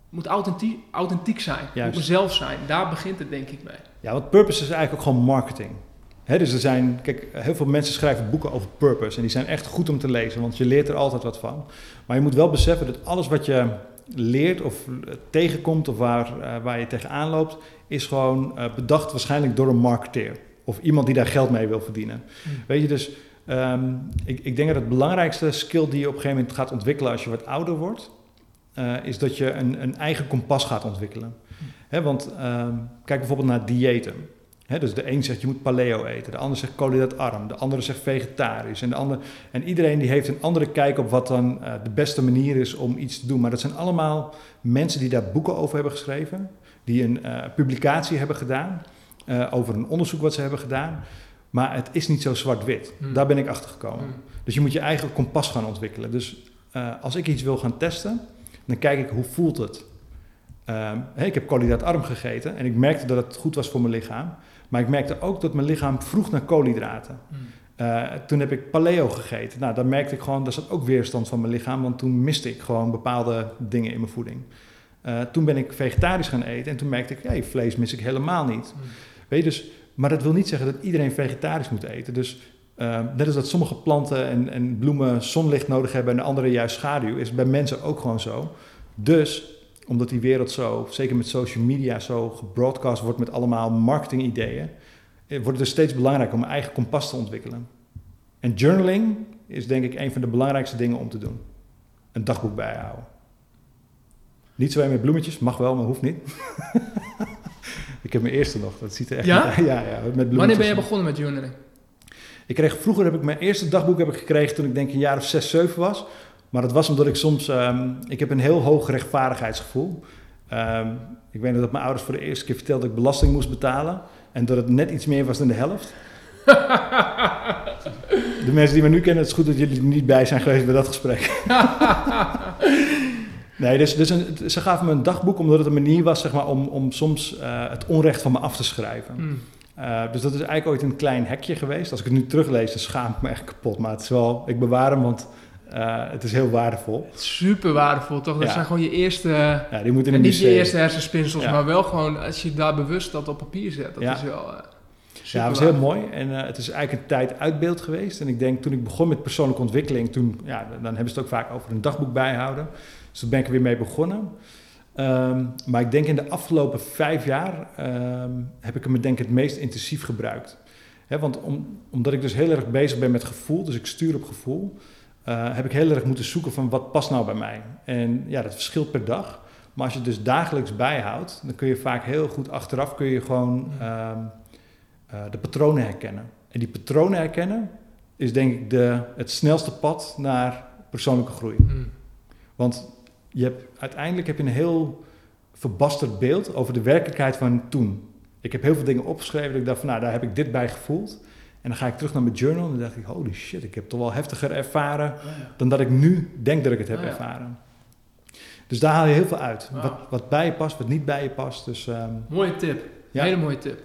moet authentiek, authentiek zijn, moet mezelf zijn. Daar begint het denk ik mee. Ja, want purpose is eigenlijk ook gewoon marketing. He, dus er zijn, kijk, heel veel mensen schrijven boeken over purpose en die zijn echt goed om te lezen, want je leert er altijd wat van. Maar je moet wel beseffen dat alles wat je leert of tegenkomt of waar, uh, waar je tegenaan loopt, is gewoon uh, bedacht waarschijnlijk door een marketeer. Of iemand die daar geld mee wil verdienen. Mm. Weet je, dus Ehm, ik, ik, denk dat het belangrijkste skill die je op een gegeven moment gaat ontwikkelen als je wat ouder wordt, uh, is dat je een, een eigen kompas gaat ontwikkelen. He, want ehm, kijk bijvoorbeeld naar diëten. He, dus de een zegt je moet paleo eten, de ander zegt koolhydraatarm, de andere zegt vegetarisch. En, de ander, en iedereen die heeft een andere kijk op wat dan uh, de beste manier is om iets te doen. Maar dat zijn allemaal mensen die daar boeken over hebben geschreven, die een uh, publicatie hebben gedaan over een onderzoek wat ze hebben gedaan. Maar het is niet zo zwart-wit. Hmm. Daar ben ik achter gekomen. Hmm. Dus je moet je eigen kompas gaan ontwikkelen. Dus uh, als ik iets wil gaan testen, dan kijk ik hoe voelt het. Uh, ik heb koolhydraatarm gegeten en ik merkte dat het goed was voor mijn lichaam. Maar ik merkte ook dat mijn lichaam vroeg naar koolhydraten. Hmm. Uh, toen heb ik paleo gegeten. Nou, dan merkte ik gewoon, daar zat ook weerstand van mijn lichaam, want toen miste ik gewoon bepaalde dingen in mijn voeding. Uh, toen ben ik vegetarisch gaan eten en toen merkte ik, hey, vlees mis ik helemaal niet. Weet je, dus maar dat wil niet zeggen dat iedereen vegetarisch moet eten. Dus uh, net als dat sommige planten en, en, bloemen zonlicht nodig hebben en de andere juist schaduw, is bij mensen ook gewoon zo. Dus omdat die wereld zo, zeker met social media, zo gebroadcast wordt met allemaal marketingideeën, eh, wordt het dus steeds belangrijker om eigen kompas te ontwikkelen. En journaling is denk ik een van de belangrijkste dingen om te doen. Een dagboek bijhouden. Niet zo met bloemetjes, mag wel, maar hoeft niet. Ik heb mijn eerste nog. Dat ziet er echt ja? Uit. ja, ja met Wanneer ben je begonnen met journaling? Ik kreeg vroeger heb ik mijn eerste dagboek heb ik gekregen toen ik denk een jaar of zes, zeven was. Maar dat was omdat ik soms, um, ik heb een heel hoog rechtvaardigheidsgevoel. Um, ik weet nog dat mijn ouders voor de eerste keer vertelden dat ik belasting moest betalen. En dat het net iets meer was dan de helft. de mensen die me nu kennen, het is goed dat jullie er niet bij zijn geweest bij dat gesprek. Nee, dus, dus een, ze gaven me een dagboek omdat het een manier was zeg maar, om, om soms uh, het onrecht van me af te schrijven. Mm. Uh, dus dat is eigenlijk ooit een klein hekje geweest. Als ik het nu teruglees, dan schaam ik me echt kapot. Maar het is wel, ik bewaar hem, want uh, het is heel waardevol. Super waardevol, toch? Dat Ja. zijn gewoon je eerste... Ja, die moeten in niet je eerste hersenspinsels, Ja. maar wel gewoon als je daar bewust dat op papier zet. Dat Ja. is wel... eh, super Ja, het was heel mooi. En eh, het is eigenlijk een tijd uit beeld geweest. En ik denk, toen ik begon met persoonlijke ontwikkeling, toen, ja, dan hebben ze het ook vaak over een dagboek bijhouden. Dus daar ben ik er weer mee begonnen. Ehm, maar ik denk in de afgelopen vijf jaar ehm, heb ik hem denk ik het meest intensief gebruikt. Want om, omdat ik dus heel erg bezig ben met gevoel, dus ik stuur op gevoel, eh, heb ik heel erg moeten zoeken van wat past nou bij mij. En ja, dat verschilt per dag. Maar als je het dus dagelijks bijhoudt, dan kun je vaak heel goed achteraf kun je gewoon ehm, eh, de patronen herkennen. En die patronen herkennen is denk ik de, het snelste pad naar persoonlijke groei. Mm. Want je hebt, uiteindelijk heb je een heel verbasterd beeld over de werkelijkheid van toen. Ik heb heel veel dingen opgeschreven dat ik dacht van nou, daar heb ik dit bij gevoeld. En dan ga ik terug naar mijn journal en dan dacht ik, holy shit, ik heb het toch wel heftiger ervaren dan dat ik nu denk dat ik het heb Oh ja. ervaren. Dus daar haal je heel veel uit. Wat, wat bij je past, wat niet bij je past. Dus ehm, Mooie tip. Ja. Hele mooie tip.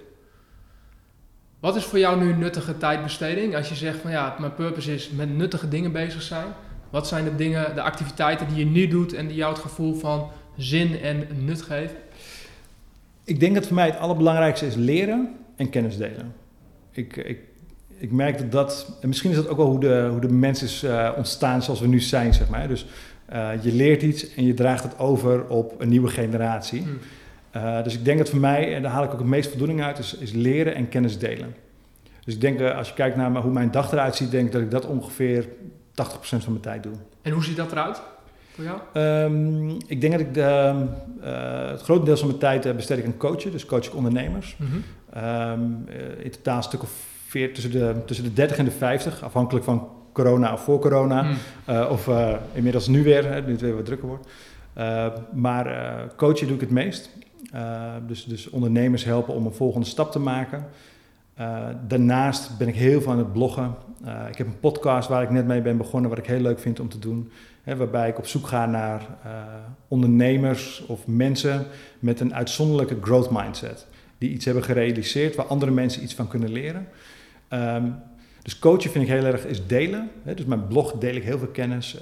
Wat is voor jou nu nuttige tijdbesteding? Als je zegt van ja, mijn purpose is met nuttige dingen bezig zijn. Wat zijn de dingen, de activiteiten die je nu doet en die jou het gevoel van zin en nut geven? Ik denk dat voor mij het allerbelangrijkste is leren en kennis delen. Ik, ik, ik merk dat dat, en misschien is dat ook wel hoe de, hoe de mens is eh, ontstaan zoals we nu zijn, zeg maar. Dus eh, je leert iets en je draagt het over op een nieuwe generatie. Mm. Eh, dus ik denk dat voor mij, en daar haal ik ook het meest voldoening uit, is, is leren en kennis delen. Dus ik denk, als je kijkt naar hoe mijn dag eruit ziet, denk ik dat ik dat ongeveer 80% van mijn tijd doe. En hoe ziet dat eruit voor jou? Ehm, ik denk dat ik de, eh, het grote deel van mijn tijd eh, besteed ik aan coachen, dus coach ik ondernemers. Mhm. Ehm, eh, in totaal een stuk of veer, tussen, de, tussen de 30 en de 50, afhankelijk van corona of voor corona. Mm. Eh, of inmiddels nu weer, hè, nu het weer wat drukker wordt. Maar coachen doe ik het meest. Dus, dus ondernemers helpen om een volgende stap te maken. Eh, daarnaast ben ik heel veel aan het bloggen. Eh, ik heb een podcast waar ik net mee ben begonnen, wat ik heel leuk vind om te doen. Hè, waarbij ik op zoek ga naar eh, ondernemers of mensen met een uitzonderlijke growth mindset. Die iets hebben gerealiseerd waar andere mensen iets van kunnen leren. Ehm, dus coachen vind ik heel erg is delen. Hè? Dus mijn blog deel ik heel veel kennis,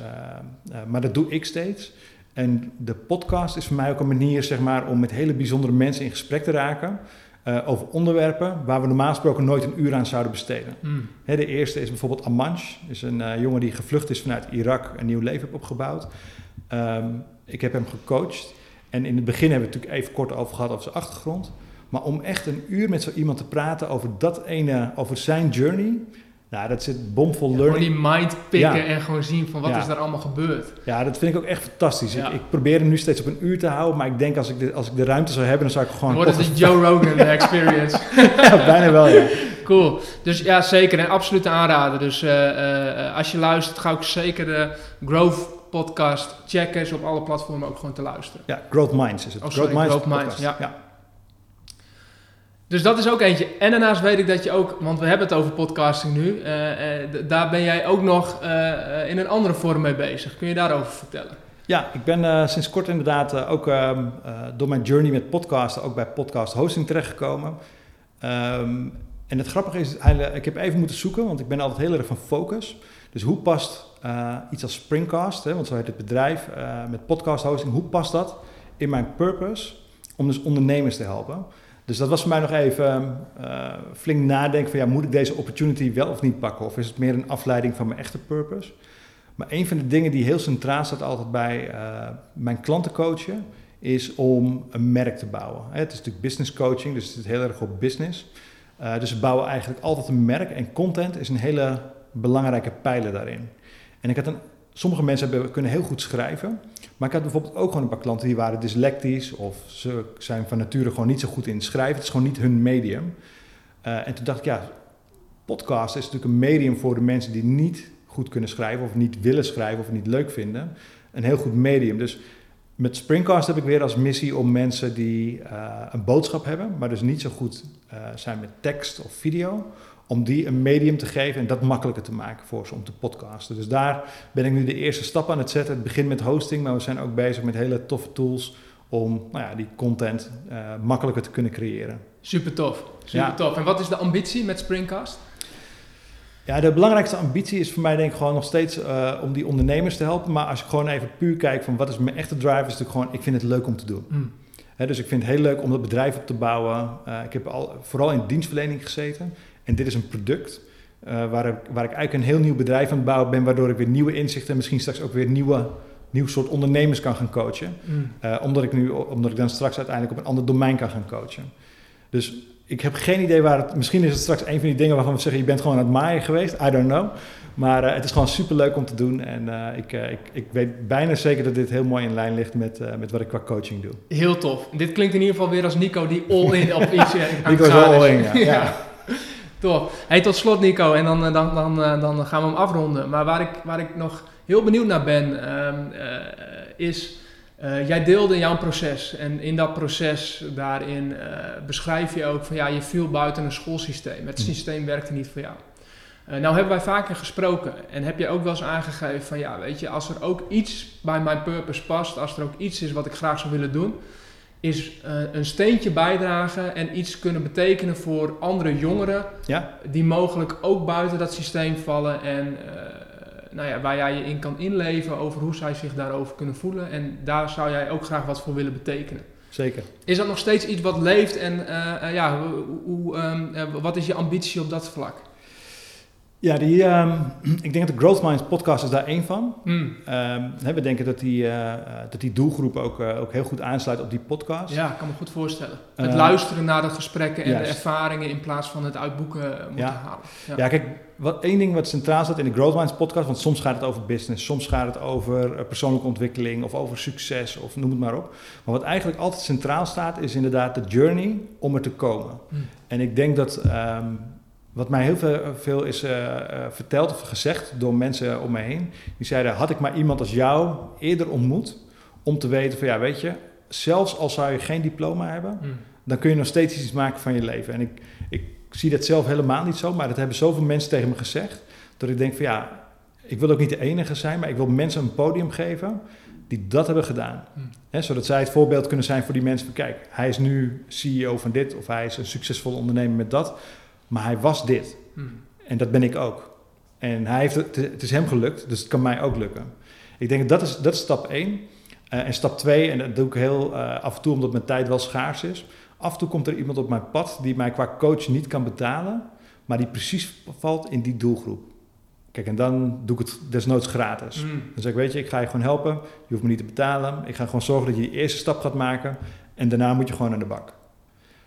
maar dat doe ik steeds. En de podcast is voor mij ook een manier zeg maar, om met hele bijzondere mensen in gesprek te raken eh, over onderwerpen waar we normaal gesproken nooit een uur aan zouden besteden. Mm. Hè, de eerste is bijvoorbeeld Amanch, is een eh, jongen die gevlucht is vanuit Irak, een nieuw leven heeft opgebouwd. Ehm, ik heb hem gecoacht en in het begin hebben we het natuurlijk even kort over gehad over zijn achtergrond. Maar om echt een uur met zo iemand te praten over dat ene, over zijn journey, Nou, dat zit bomvol Ja, gewoon learning. die mind pikken Ja. en gewoon zien van wat Ja. is daar allemaal gebeurd. Ja, dat vind ik ook echt fantastisch. Ik, ik probeer hem nu steeds op een uur te houden, maar ik denk als ik de, als ik de ruimte zou hebben, dan zou ik gewoon... Wordt het de Joe Rogan experience. Ja, bijna wel, ja. Cool. Dus ja, zeker. En absoluut aanraden. Dus eh, eh, als je luistert, ga ik zeker de Growth podcast checken. Is op alle platformen ook gewoon te luisteren. Ja, Growth Minds is het. Oh, sorry, Growth Growth Minds, ja. Dus dat is ook eentje. En daarnaast weet ik dat je ook, want we hebben het over podcasting nu. eh, eh, daar ben jij ook nog eh, in een andere vorm mee bezig. Kun je daarover vertellen? Ja, ik ben sinds kort inderdaad ook ehm, eh, door mijn journey met podcasten ook bij podcast hosting terechtgekomen. Ehm, en het grappige is, ik heb even moeten zoeken, want ik ben altijd heel erg van focus. Dus hoe past iets als Springcast, hè, want zo heet het bedrijf, met podcast hosting, hoe past dat in mijn purpose om dus ondernemers te helpen? Dus dat was voor mij nog even eh, flink nadenken van ja, moet ik deze opportunity wel of niet pakken? Of is het meer een afleiding van mijn echte purpose? Maar een van de dingen die heel centraal staat altijd bij eh, mijn klanten coachen, is om een merk te bouwen. Het is natuurlijk business coaching, dus het is heel erg op business. Eh, dus we bouwen eigenlijk altijd een merk en content is een hele belangrijke pijler daarin. En ik had een, sommige mensen hebben, kunnen heel goed schrijven, maar ik had bijvoorbeeld ook gewoon een paar klanten die waren dyslectisch of ze zijn van nature gewoon niet zo goed in schrijven. Het is gewoon niet hun medium. Eh, en toen dacht ik, ja, podcast is natuurlijk een medium voor de mensen die niet goed kunnen schrijven of niet willen schrijven of niet leuk vinden. Een heel goed medium. Dus met Springcast heb ik weer als missie om mensen die eh, een boodschap hebben, maar dus niet zo goed eh, zijn met tekst of video, om die een medium te geven en dat makkelijker te maken voor ze om te podcasten. Dus daar ben ik nu de eerste stap aan het zetten. Het begint met hosting, maar we zijn ook bezig met hele toffe tools om nou ja, die content eh, makkelijker te kunnen creëren. Super tof. Super Ja. tof. En wat is de ambitie met Springcast? Ja, de belangrijkste ambitie is voor mij denk ik gewoon nog steeds eh, om die ondernemers te helpen. Maar als ik gewoon even puur kijk van wat is mijn echte drive, is natuurlijk gewoon, ik vind het leuk om te doen. Hmm. Dus ik vind het heel leuk om dat bedrijf op te bouwen. Eh, ik heb al, vooral in dienstverlening gezeten. En dit is een product eh, waar, ik, waar ik eigenlijk een heel nieuw bedrijf aan het bouwen ben, waardoor ik weer nieuwe inzichten en misschien straks ook weer nieuwe, nieuw soort ondernemers kan gaan coachen. Hmm. Eh, omdat, ik nu, omdat ik dan straks uiteindelijk op een ander domein kan gaan coachen. Dus ik heb geen idee waar het... Misschien is het straks een van die dingen waarvan we zeggen... je bent gewoon aan het maaien geweest. I don't know. Maar eh, het is gewoon super leuk om te doen. En ik, ik, ik weet bijna zeker dat dit heel mooi in lijn ligt met, met wat ik qua coaching doe. Heel tof. Dit klinkt in ieder geval weer als Nico die all in op iets Nico is wel gaan all in, ja. ja. Tof. Hey, tot slot Nico, en dan, eh, dan, dan, eh, dan gaan we hem afronden. Maar waar ik, waar ik nog heel benieuwd naar ben, ehm, eh, is... eh, jij deelde jouw proces en in dat proces daarin beschrijf je ook van ja, je viel buiten een schoolsysteem. Het Hm. systeem werkte niet voor jou. Nou hebben wij vaker gesproken en heb je ook wel eens aangegeven van ja, weet je, als er ook iets bij mijn purpose past, als er ook iets is wat ik graag zou willen doen, is eh, een steentje bijdragen en iets kunnen betekenen voor andere jongeren ja? die mogelijk ook buiten dat systeem vallen en eh, nou ja, waar jij je in kan inleven over hoe zij zich daarover kunnen voelen. En daar zou jij ook graag wat voor willen betekenen. zeker. Is dat nog steeds iets wat leeft en eh, ja, hoe, hoe, ehm, eh, wat is je ambitie op dat vlak? Ja, die, ehm, ik denk dat de Growth Minds podcast is daar één van. Ehm, hè, we denken dat die, eh, dat die doelgroep ook, eh, ook heel goed aansluit op die podcast. Ja, ik kan me goed voorstellen. Het Eh, luisteren naar de gesprekken en juist. de ervaringen in plaats van het uitboeken moeten Ja. halen. Ja, kijk, wat, één ding wat centraal staat in de Growth Minds podcast, want soms gaat het over business, soms gaat het over eh, persoonlijke ontwikkeling of over succes of noem het maar op. Maar wat eigenlijk altijd centraal staat is inderdaad de journey om er te komen. Hmm. En ik denk dat ehm, wat mij heel veel, veel is eh, eh, verteld of gezegd door mensen om me heen, die zeiden, had ik maar iemand als jou eerder ontmoet om te weten van ja, weet je, zelfs al zou je geen diploma hebben, Hmm. dan kun je nog steeds iets maken van je leven. En ik, ik zie dat zelf helemaal niet zo, maar dat hebben zoveel mensen tegen me gezegd, dat ik denk van ja, ik wil ook niet de enige zijn, maar ik wil mensen een podium geven die dat hebben gedaan. Hmm. Hè, zodat zij het voorbeeld kunnen zijn voor die mensen van kijk, hij is nu CEO van dit of hij is een succesvolle ondernemer met dat, maar hij was dit. Hmm. En dat ben ik ook. En hij heeft het, het is hem gelukt, dus het kan mij ook lukken. Ik denk dat is, dat is stap één. Eh, en stap twee, en dat doe ik heel eh, af en toe omdat mijn tijd wel schaars is. Af en toe komt er iemand op mijn pad die mij qua coach niet kan betalen, maar die precies valt in die doelgroep. Kijk, en dan doe ik het desnoods gratis. Hmm. Dan zeg ik, weet je, ik ga je gewoon helpen. Je hoeft me niet te betalen. Ik ga gewoon zorgen dat je die eerste stap gaat maken. En daarna moet je gewoon aan de bak.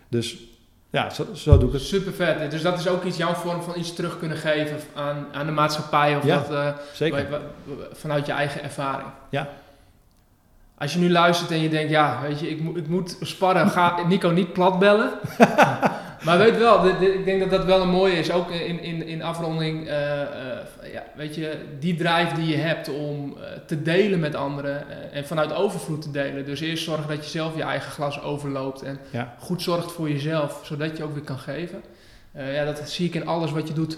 Dus Ja, zo, zo doe ik het. Super vet. Dus dat is ook iets, jouw vorm van iets terug kunnen geven aan, aan de maatschappij of Ja, dat, eh, Zeker. vanuit je eigen ervaring. Ja. Als je nu luistert en je denkt, ja, weet je, ik, moet ik moet sparren, ga Nico niet plat bellen. maar weet wel, ik denk dat dat wel een mooie is, ook in, in, in afronding, eh, eh, ja, weet je, die drive die je hebt om eh, te delen met anderen en vanuit overvloed te delen. Dus eerst zorgen dat je zelf je eigen glas overloopt en Ja. goed zorgt voor jezelf, zodat je ook weer kan geven. Ja, dat zie ik in alles wat je doet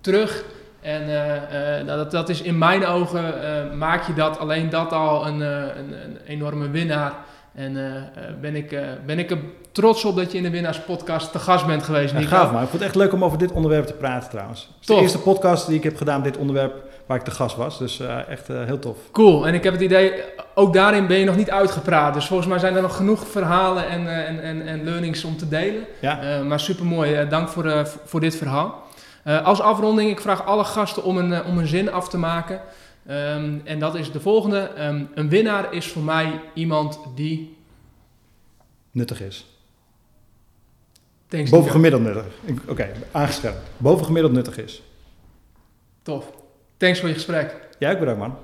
terug. En eh, eh, nou, dat, dat is in mijn ogen, eh, maak je dat, alleen dat al een, een, een enorme winnaar. En ben, ik, ben ik er trots op dat je in de Winnaarspodcast te gast bent geweest, Ja, gaaf man. Ik vond het echt leuk om over dit onderwerp te praten trouwens. Het is de eerste podcast die ik heb gedaan met dit onderwerp waar ik de gast was. Dus echt heel tof. Cool, en ik heb het idee, ook daarin ben je nog niet uitgepraat. Dus volgens mij zijn er nog genoeg verhalen en, en, en, en learnings om te delen. Ja, maar super mooi, dank voor, voor dit verhaal. Eh, als afronding, ik vraag alle gasten om een, eh, om een zin af te maken. Ehm, en dat is de volgende. Ehm, een winnaar is voor mij iemand die. nuttig is. Thanks, Nico. Bovengemiddeld nuttig. Oké, aangescherpt. Bovengemiddeld nuttig is. Tof. Thanks voor je gesprek. Jij ook bedankt man.